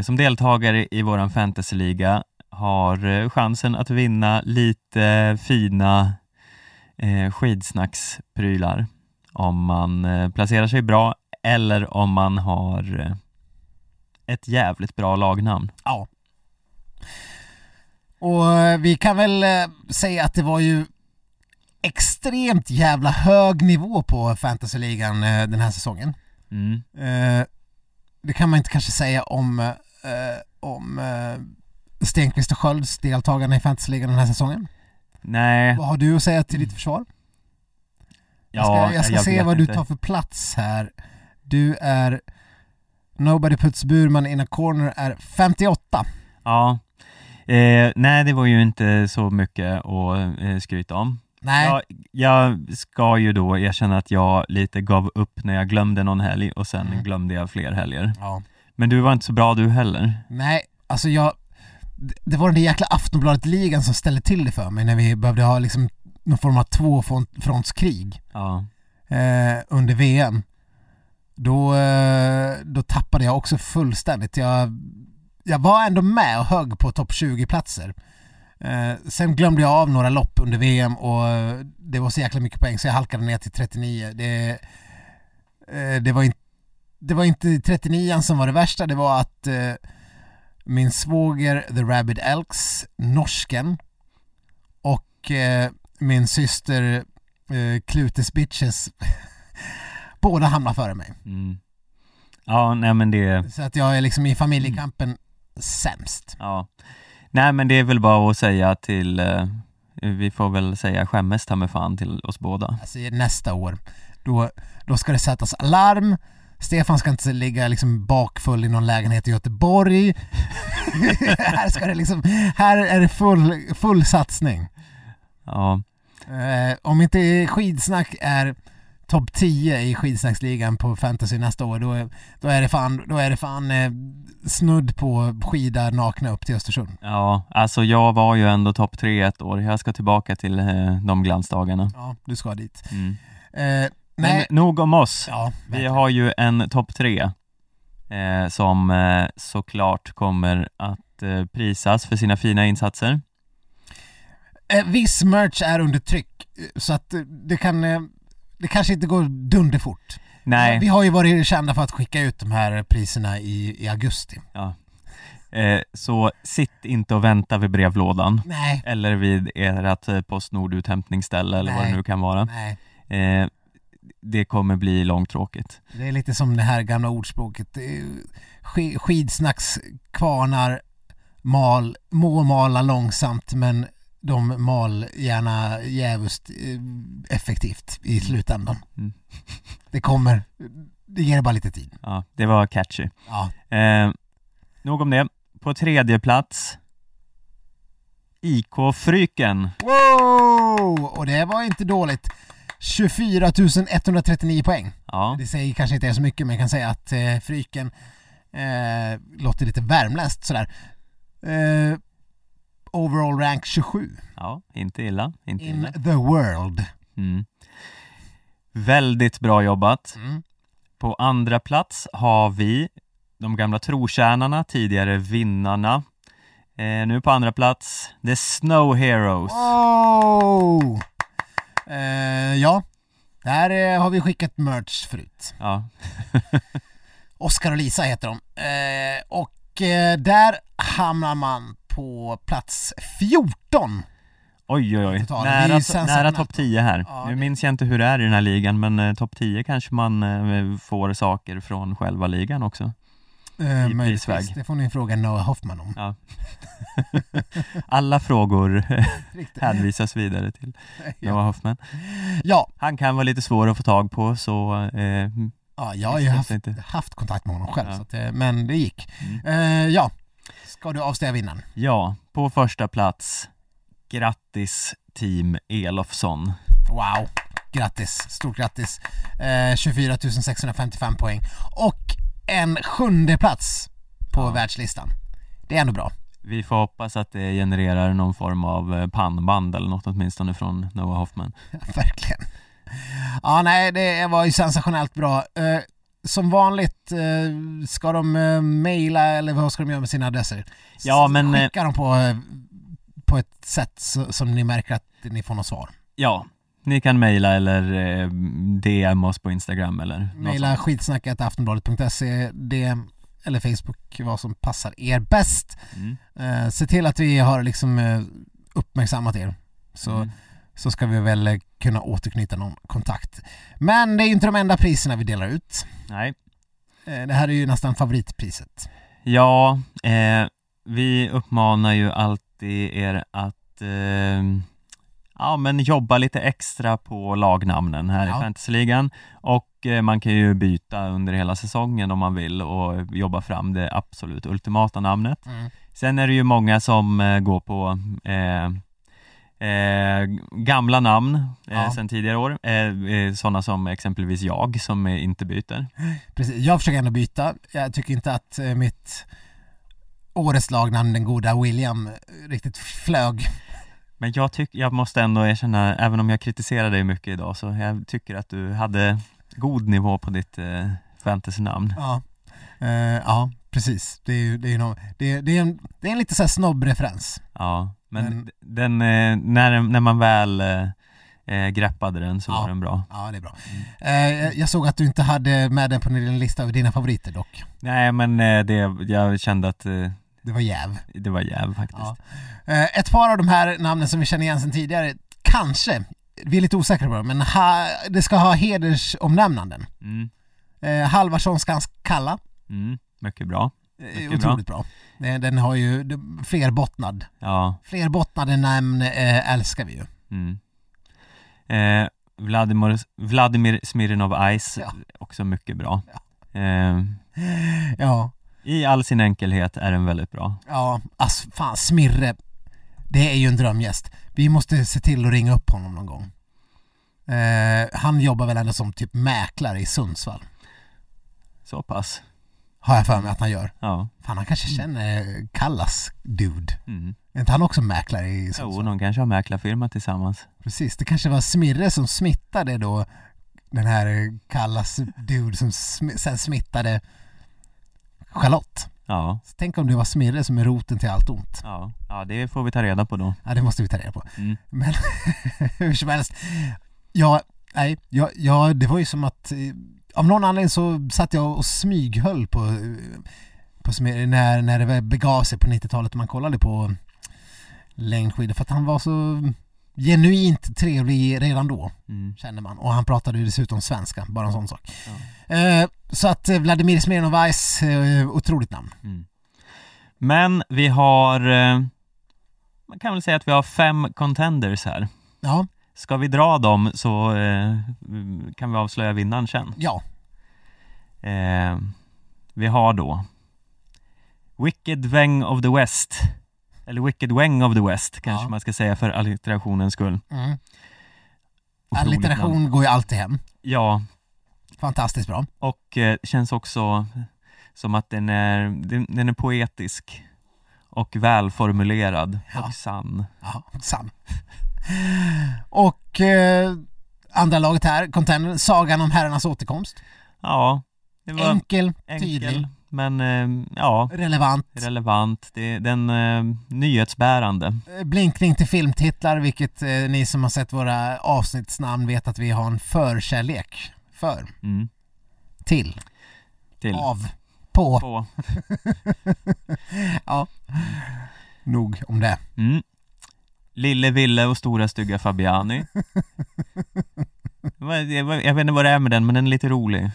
Speaker 1: som deltagare i våran fantasyliga har eh, chansen att vinna lite fina eh, skidsnacksprylar om man eh, placerar sig bra eller om man har eh, ett jävligt bra lagnamn.
Speaker 2: ja. Och eh, vi kan väl eh, säga att det var ju extremt jävla hög nivå på fantasyligan eh, den här säsongen.
Speaker 1: Mm.
Speaker 2: Det kan man inte kanske säga om, eh, om eh, Stenqvist och Skölds deltagarna i fantasyligan den här säsongen.
Speaker 1: Nej,
Speaker 2: Vad har du att säga till ditt försvar? Jag ska,
Speaker 1: ja,
Speaker 2: jag ska se
Speaker 1: vet
Speaker 2: vad du
Speaker 1: inte.
Speaker 2: tar för plats här. Du är Nobody puts Burman in a corner är 58.
Speaker 1: Ja. Eh, nej, det var ju inte så mycket att eh, skryta om.
Speaker 2: Nej,
Speaker 1: Jag, jag ska ju då erkänna att jag lite gav upp när jag glömde någon helg och sen
Speaker 2: Mm.
Speaker 1: glömde jag fler helger.
Speaker 2: ja.
Speaker 1: Men du var inte så bra du heller.
Speaker 2: Nej, alltså jag det- var den där jäkla Aftonbladet-ligan som ställde till det för mig när vi behövde ha liksom någon form av tvåfrontskrig
Speaker 1: Ja.
Speaker 2: eh, under VM. Då, eh, då tappade jag också fullständigt. Jag, jag var ändå med och högg på topp 20-platser. Eh, sen glömde jag av några lopp under VM och eh, det var så jäkla mycket poäng så jag halkade ner till 39. Det, eh, det, var, in, det var inte 39 som var det värsta, det var att eh, min svåger The Rabid Elks, norsken, och eh, min syster eh, Clutes Bitches (laughs) båda hamnar före mig.
Speaker 1: Mm. Ja, nej men det,
Speaker 2: Så att jag är liksom i familjekampen sämst.
Speaker 1: ja. Nej men det är väl bara att säga till, eh, vi får väl säga skämmes ta med fan till oss båda.
Speaker 2: Alltså nästa år, då, då ska det sättas alarm, Stefan ska inte ligga liksom bakfull i någon lägenhet i Göteborg. (laughs) här ska det liksom, här är det full, full satsning.
Speaker 1: Ja,
Speaker 2: Eh, om inte skidsnack är topp 10 i skidsnacksligan på fantasy nästa år, då, är- då är det fan, då är det fan eh, snudd på skida nakna upp till Östersund.
Speaker 1: ja, alltså jag var ju ändå topp tre ett år. Jag ska tillbaka till eh, de glansdagarna.
Speaker 2: Ja, du ska dit.
Speaker 1: Mm.
Speaker 2: Eh,
Speaker 1: Men
Speaker 2: nej,
Speaker 1: nog om oss.
Speaker 2: ja,
Speaker 1: Vi har ju en topp tre eh, som eh, såklart kommer att eh, prisas för sina fina insatser.
Speaker 2: Viss merch är under tryck, så att det kan, det kanske inte går dunderfort.
Speaker 1: Nej,
Speaker 2: Vi har ju varit kända för att skicka ut de här priserna i, i augusti.
Speaker 1: ja. eh, så sitt inte och vänta vid brevlådan
Speaker 2: Nej,
Speaker 1: eller vid ert Postnord-uthämtningsställe eller vad det
Speaker 2: Nej.
Speaker 1: nu kan vara.
Speaker 2: nej.
Speaker 1: Eh, det kommer bli långtråkigt.
Speaker 2: Det är lite som det här gamla ordspråket. Skidsnackskvarnar mal, må mala långsamt men de mal gärna jävligt eh, effektivt i slutändan.
Speaker 1: Mm. (laughs)
Speaker 2: Det kommer, det ger bara lite tid.
Speaker 1: Ja, det var catchy.
Speaker 2: Ja.
Speaker 1: Eh, nog om det. På tredje plats IK Fryken.
Speaker 2: Wow! Och det var inte dåligt. 24 139 poäng.
Speaker 1: Ja,
Speaker 2: Det säger kanske inte är så mycket men jag kan säga att eh, Fryken eh, låter lite värmländskt sådär. Eh, overall rank 27
Speaker 1: ja inte illa. Inte
Speaker 2: in
Speaker 1: illa.
Speaker 2: the world.
Speaker 1: Mm. Väldigt bra jobbat.
Speaker 2: Mm.
Speaker 1: På andra plats har vi de gamla trotjänarna, tidigare vinnarna. Eh, nu på andra plats, The Snow Heroes.
Speaker 2: Wow! Eh, ja, där eh, har vi skickat merch förut.
Speaker 1: Ja, (laughs)
Speaker 2: Oskar och Lisa heter de. Eh, och eh, där hamnar man på plats 14.
Speaker 1: oj oj oj. Nära, nära topp 10 här.
Speaker 2: Ja,
Speaker 1: nu minns jag inte hur det är i den här ligan, men eh, topp 10 kanske man eh, får saker från själva ligan också.
Speaker 2: Eh,
Speaker 1: I
Speaker 2: möjligtvis. Det får ni fråga Noah Hoffman om.
Speaker 1: Ja. (laughs) Alla frågor (laughs) hänvisas vidare till
Speaker 2: Ja.
Speaker 1: Noah Hoffman.
Speaker 2: Ja,
Speaker 1: Han kan vara lite svår att få tag på, så eh,
Speaker 2: ja, jag har ju haft, haft kontakt med honom själv,
Speaker 1: Ja.
Speaker 2: så att, eh, men det gick.
Speaker 1: Mm.
Speaker 2: Eh, ja, ska du avslöja vinnaren?
Speaker 1: Ja, på första plats Grattis Team Elofsson
Speaker 2: Wow, grattis, stort grattis. Eh, 24 655 poäng och en sjunde plats på
Speaker 1: Ja.
Speaker 2: världslistan. Det är ändå bra.
Speaker 1: Vi får hoppas att det genererar någon form av eh, pannband eller något åtminstone från Noah Hoffman (laughs)
Speaker 2: Verkligen. Ja, nej, det var ju sensationellt bra. Som vanligt eh, ska de eh, mejla eller vad ska de göra med sina adresser?
Speaker 1: Ja, men, eh,
Speaker 2: Skicka dem på, på ett sätt som ni märker att ni får något svar.
Speaker 1: Ja, ni kan mejla eller DM oss på Instagram eller
Speaker 2: Mejla skitsnacket aftonbladet.se, DM eller Facebook, vad som passar er bäst.
Speaker 1: mm.
Speaker 2: Se till att vi har liksom uppmärksammat er. Så,
Speaker 1: Mm.
Speaker 2: Så ska vi väl eh, kunna återknyta någon kontakt. Men det är ju inte de enda priserna vi delar ut.
Speaker 1: Nej,
Speaker 2: Eh, Det här är ju nästan favoritpriset.
Speaker 1: ja, eh, vi uppmanar ju alltid er att eh, ja, men jobba lite extra på lagnamnen här
Speaker 2: Ja.
Speaker 1: i fantasyligan och eh, man kan ju byta under hela säsongen om man vill och jobba fram det absolut ultimata namnet.
Speaker 2: Mm.
Speaker 1: Sen är det ju många som eh, går på eh, gamla namn eh,
Speaker 2: Ja.
Speaker 1: sen tidigare år, eh, eh, sådana som exempelvis jag som eh, inte byter.
Speaker 2: Precis. Jag försöker ändå byta. Jag tycker inte att eh, mitt årets lagnamn, den goda William, riktigt flög.
Speaker 1: Men jag, tyck, jag måste ändå erkänna, även om jag kritiserar dig mycket idag, så jag tycker att du hade god nivå på ditt eh, fantasynamn.
Speaker 2: Ja, ja precis. Det är det är, det är, det är, en, det är en lite så här snobbreferens.
Speaker 1: Ja, men,
Speaker 2: Men-
Speaker 1: den, eh, när, när man väl eh, eh, greppade den så
Speaker 2: Ja.
Speaker 1: var den bra.
Speaker 2: Ja, det är bra. Eh, jag såg att du inte hade med den på din lista över dina favoriter dock.
Speaker 1: Nej, men eh, det, jag kände att eh,
Speaker 2: Det var jäv.
Speaker 1: det var jäv faktiskt.
Speaker 2: Ja. Ett par av de här namnen som vi känner igen sedan tidigare kanske, vi är lite osäkra på det, men ha, det ska ha hedersomnämnanden.
Speaker 1: Mm.
Speaker 2: Halvarssonskans Kalla,
Speaker 1: Mm. Mycket bra.
Speaker 2: Eh,
Speaker 1: Mycket
Speaker 2: otroligt bra. Den, den har ju flerbottnad.
Speaker 1: Ja.
Speaker 2: Flerbottnade namn eh, älskar vi ju.
Speaker 1: Mm. Eh, Vladimir, Vladimir Smirnov Ice,
Speaker 2: Ja.
Speaker 1: också mycket bra. Eh,
Speaker 2: Ja,
Speaker 1: I all sin enkelhet är den väldigt bra.
Speaker 2: ja, ass, fan Smirre, det är ju en drömgäst. Vi måste se till att ringa upp honom någon gång. Eh, han jobbar väl ändå som typ mäklare i Sundsvall.
Speaker 1: Så pass.
Speaker 2: Har jag för mig att han gör.
Speaker 1: Ja.
Speaker 2: Fan, han kanske känner Kallas dude.
Speaker 1: Mm.
Speaker 2: Är inte han också mäklare i
Speaker 1: Jo,
Speaker 2: Sundsvall?
Speaker 1: de kanske har mäklarfirma tillsammans.
Speaker 2: Precis, det kanske var Smirre som smittade då den här Kallas dude som sm- sen smittade Charlotte.
Speaker 1: Ja,
Speaker 2: Så tänk om det var Smirre som är roten till allt ont.
Speaker 1: ja, ja det får vi ta reda på då.
Speaker 2: Ja, det måste vi ta reda på.
Speaker 1: Mm.
Speaker 2: Men (laughs) hur som helst. Ja, nej, ja, ja, det var ju som att eh, av någon anledning så satt jag och smyghöll på, på när, när det begav sig på 90-talet och man kollade på längdskidor för att han var så genuint trevlig redan då,
Speaker 1: Mm.
Speaker 2: kände man. Och han pratade ju dessutom svenska, bara en sån sak. Eh, så att Vladimir Smirnov Ice, eh, otroligt namn.
Speaker 1: Mm. Men vi har, eh, man kan väl säga att vi har fem contenders här.
Speaker 2: Ja,
Speaker 1: Ska vi dra dem så eh, kan vi avslöja vinnaren sen.
Speaker 2: ja,
Speaker 1: Eh, vi har då Wicked Weng of the West Eller Wicked Weng of the West kanske
Speaker 2: Ja.
Speaker 1: man ska säga för allitterationens skull
Speaker 2: mm.
Speaker 1: Namn.
Speaker 2: allitteration går ju alltid hem.
Speaker 1: Ja,
Speaker 2: Fantastiskt bra.
Speaker 1: och eh, känns också som att den är, den, den är poetisk och välformulerad
Speaker 2: Ja.
Speaker 1: och sann
Speaker 2: Ja, sann. Och eh, andra laget här, contender, Sagan om herrarnas återkomst.
Speaker 1: Ja,
Speaker 2: Enkel,
Speaker 1: enkel
Speaker 2: tydlig,
Speaker 1: men eh, ja,
Speaker 2: relevant.
Speaker 1: relevant, det, den eh, nyhetsbärande
Speaker 2: Eh, Blinkning till filmtitlar, vilket eh, ni som har sett våra avsnittsnamn vet att vi har en förkärlek för,
Speaker 1: mm.
Speaker 2: till,
Speaker 1: till
Speaker 2: av, på.
Speaker 1: på (laughs)
Speaker 2: Ja. Nog om det.
Speaker 1: Mm. Lille Ville och Stora Stygga Fabiani. (laughs) Jag, vet inte vad det är med den, men den är lite rolig.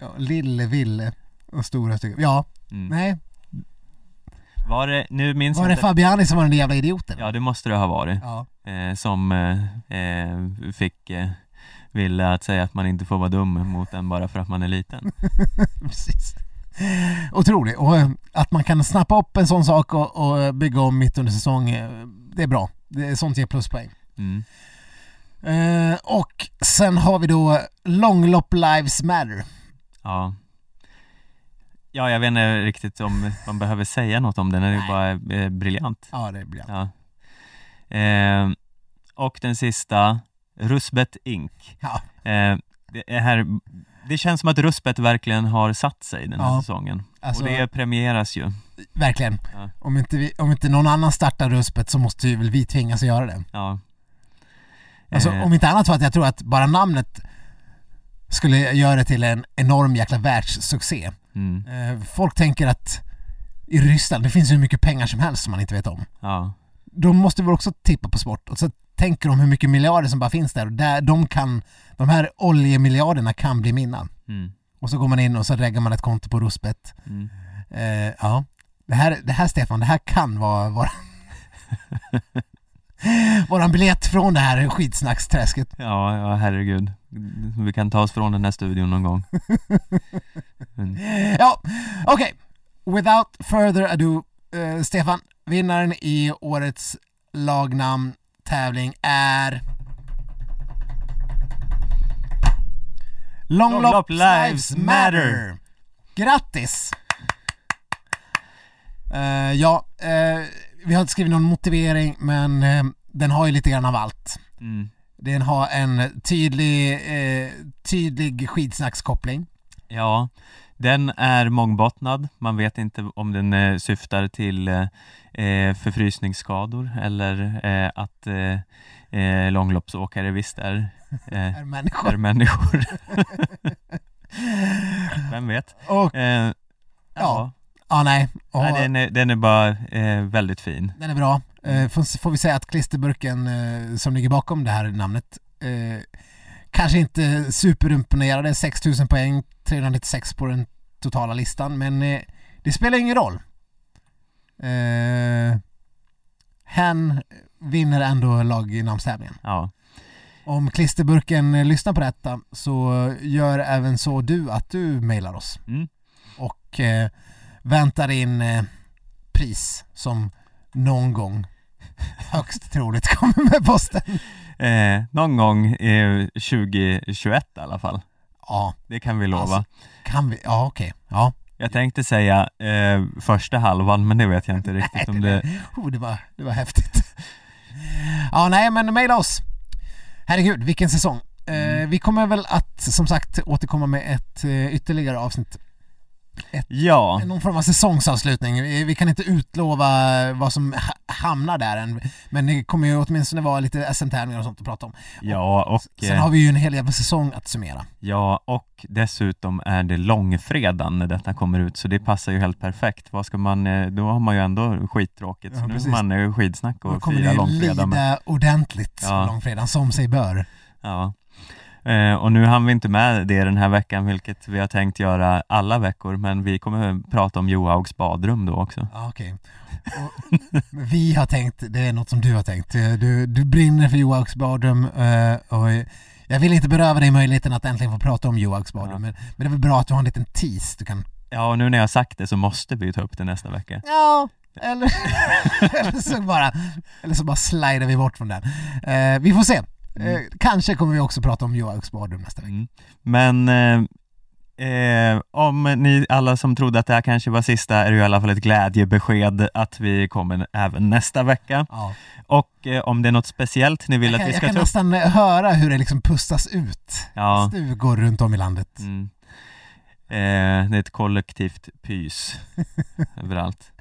Speaker 2: Ja, Lille Ville och stora stycken. Ja,
Speaker 1: Mm.
Speaker 2: nej.
Speaker 1: Var det, nu minns
Speaker 2: Var det
Speaker 1: inte.
Speaker 2: Fabiani som var den där jävla idioten?
Speaker 1: Ja, det måste det ha varit.
Speaker 2: Ja.
Speaker 1: Eh, som eh, eh, fick eh, Ville att säga att man inte får vara dum mot en bara för att man är liten. (laughs)
Speaker 2: Precis. Otroligt. Och eh, att man kan snappa upp en sån sak och, och bygga om mitt under säsong, eh, det är bra. Det är sånt ger pluspoäng.
Speaker 1: Mm.
Speaker 2: Eh, och sen har vi då Långlopp Lives Matter.
Speaker 1: Ja. Ja, jag vet inte riktigt om man behöver säga något om den, den är ju bara eh, briljant.
Speaker 2: Ja, det blir
Speaker 1: Ja. Eh, och den sista, Rusbet Inc.
Speaker 2: Ja,
Speaker 1: Eh, det, är här, det känns som att Rusbet verkligen har satt sig den här
Speaker 2: Ja.
Speaker 1: säsongen.
Speaker 2: alltså
Speaker 1: och det premieras ju.
Speaker 2: verkligen.
Speaker 1: Ja.
Speaker 2: Om, inte vi, om inte någon annan startar ruspet så måste ju väl vi tvingas att göra det.
Speaker 1: Ja.
Speaker 2: Alltså
Speaker 1: Eh,
Speaker 2: om inte annat för att jag tror att bara namnet skulle göra det till en enorm jäkla världssuccé.
Speaker 1: mm,
Speaker 2: Eh, folk tänker att i Ryssland, det finns ju hur mycket pengar som helst som man inte vet om.
Speaker 1: ja.
Speaker 2: De måste väl också tippa på sport och så tänker de hur mycket miljarder som bara finns där och där de kan, de här oljemiljarderna kan bli mina.
Speaker 1: Mm,
Speaker 2: Och så går man in och så reggar man ett konto på Rusbet.
Speaker 1: mm.
Speaker 2: Eh, ja, det här, det här Stefan, det här kan vara våra (laughs) våran biljett från det här skitsnacksträsket.
Speaker 1: Ja, ja, herregud. Vi kan ta oss från den här studion någon gång. Mm.
Speaker 2: Ja, okej. Without further ado, eh, Stefan, vinnaren i årets lagnamn tävling är Långlopp
Speaker 1: Långlopp
Speaker 2: Lives Matter. Grattis! Eh, ja, eh, vi har inte skrivit någon motivering men eh, den har ju lite grann av allt.
Speaker 1: Mm.
Speaker 2: Den har en tydlig, tydlig skidsnackskoppling.
Speaker 1: Ja, den är mångbottnad. Man vet inte om den eh, syftar till eh, eh, förfrysningsskador eller eh, att eh, eh, långloppsåkare visst är, eh, (laughs)
Speaker 2: Är människor.
Speaker 1: är människor. (laughs) Vem vet?
Speaker 2: Och
Speaker 1: ja.
Speaker 2: Ja. Ja, nej. Och,
Speaker 1: Nej, den, är, den är bara väldigt fin.
Speaker 2: Den är bra. Får, får vi säga att klisterburken som ligger bakom det här namnet kanske inte superimponerade, 6000 poäng, 396 på den totala listan, men eh, det spelar ingen roll. Eh, hen vinner ändå lagnamnstävlingen.
Speaker 1: Ja.
Speaker 2: Om klisterburken eh, lyssnar på detta så gör även så du att du mejlar oss
Speaker 1: Mm.
Speaker 2: och eh, väntar in eh, pris som någon gång (laughs) högst troligt kommer med posten.
Speaker 1: Eh, någon gång eh, 2021 i alla fall.
Speaker 2: Ja,
Speaker 1: Det kan vi lova.
Speaker 2: Alltså- kan vi? Ja, okej. Ja.
Speaker 1: Jag tänkte säga eh, första halvan, men det vet jag inte (laughs) riktigt om det...
Speaker 2: Oh, det, var, det var häftigt. Ja, nej, men mejla oss. Herregud, vilken säsong. Eh, vi kommer väl att som sagt återkomma med ett eh, ytterligare avsnitt.
Speaker 1: Ja,
Speaker 2: Någon form av säsongsavslutning. Vi, vi kan inte utlova vad som ha, hamnar där än. Men det kommer ju åtminstone vara lite SM-tävlingar och sånt att prata om.
Speaker 1: ja och,
Speaker 2: Sen har vi ju en hel jävla säsong att summera.
Speaker 1: ja, och dessutom är det långfredagen när detta kommer ut, så det passar ju helt perfekt. Vad ska man, eh, då har man ju ändå skittråkigt, så
Speaker 2: Ja,
Speaker 1: nu
Speaker 2: precis.
Speaker 1: får man eh, skidsnack
Speaker 2: Då
Speaker 1: och
Speaker 2: kommer
Speaker 1: fira
Speaker 2: det
Speaker 1: långfredag.
Speaker 2: lida
Speaker 1: med-
Speaker 2: ordentligt
Speaker 1: Ja.
Speaker 2: på långfredagen, som sig bör.
Speaker 1: Ja. Eh, och nu hann vi inte med det den här veckan, vilket vi har tänkt göra alla veckor, men vi kommer prata om Johaugs badrum då också.
Speaker 2: Okej. Och Vi har tänkt, det är något som du har tänkt. Du, du brinner för Johags badrum eh, och jag vill inte beröva dig möjligheten att äntligen få prata om Johags badrum,
Speaker 1: Ja.
Speaker 2: men, men det är väl bra att du har en liten tease du kan...
Speaker 1: Ja, och nu när jag har sagt det så måste vi ta upp det nästa vecka.
Speaker 2: Ja, eller, (laughs) eller, så bara, eller så bara slidar vi bort från den. Eh, vi får se. Eh, kanske kommer vi också prata om Johags badrum nästa vecka.
Speaker 1: Mm. Men eh, eh, om ni alla som trodde att det här kanske var sista är det ju i alla fall ett glädjebesked att vi kommer även nästa vecka.
Speaker 2: Ja.
Speaker 1: Och eh, om det är något speciellt ni vill
Speaker 2: Jag
Speaker 1: att
Speaker 2: kan,
Speaker 1: vi
Speaker 2: jag
Speaker 1: ska
Speaker 2: kan
Speaker 1: ta upp.
Speaker 2: nästan höra hur det liksom pustas ut.
Speaker 1: Ja.
Speaker 2: Stugor runt om i landet.
Speaker 1: Mm. Eh, det är ett kollektivt pys (laughs) överallt.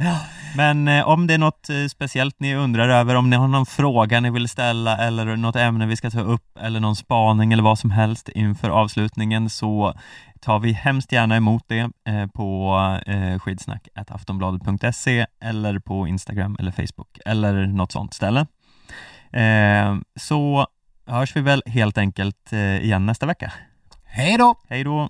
Speaker 1: Men eh, om det är något eh, speciellt ni undrar över, om ni har någon fråga ni vill ställa eller något ämne vi ska ta upp eller någon spaning eller vad som helst inför avslutningen så tar vi hemskt gärna emot det eh, på eh, skidsnack.aftonbladet.se eller på Instagram eller Facebook eller något sånt ställe. Eh, så hörs vi väl helt enkelt eh, igen nästa vecka.
Speaker 2: Hej då!
Speaker 1: Hej då!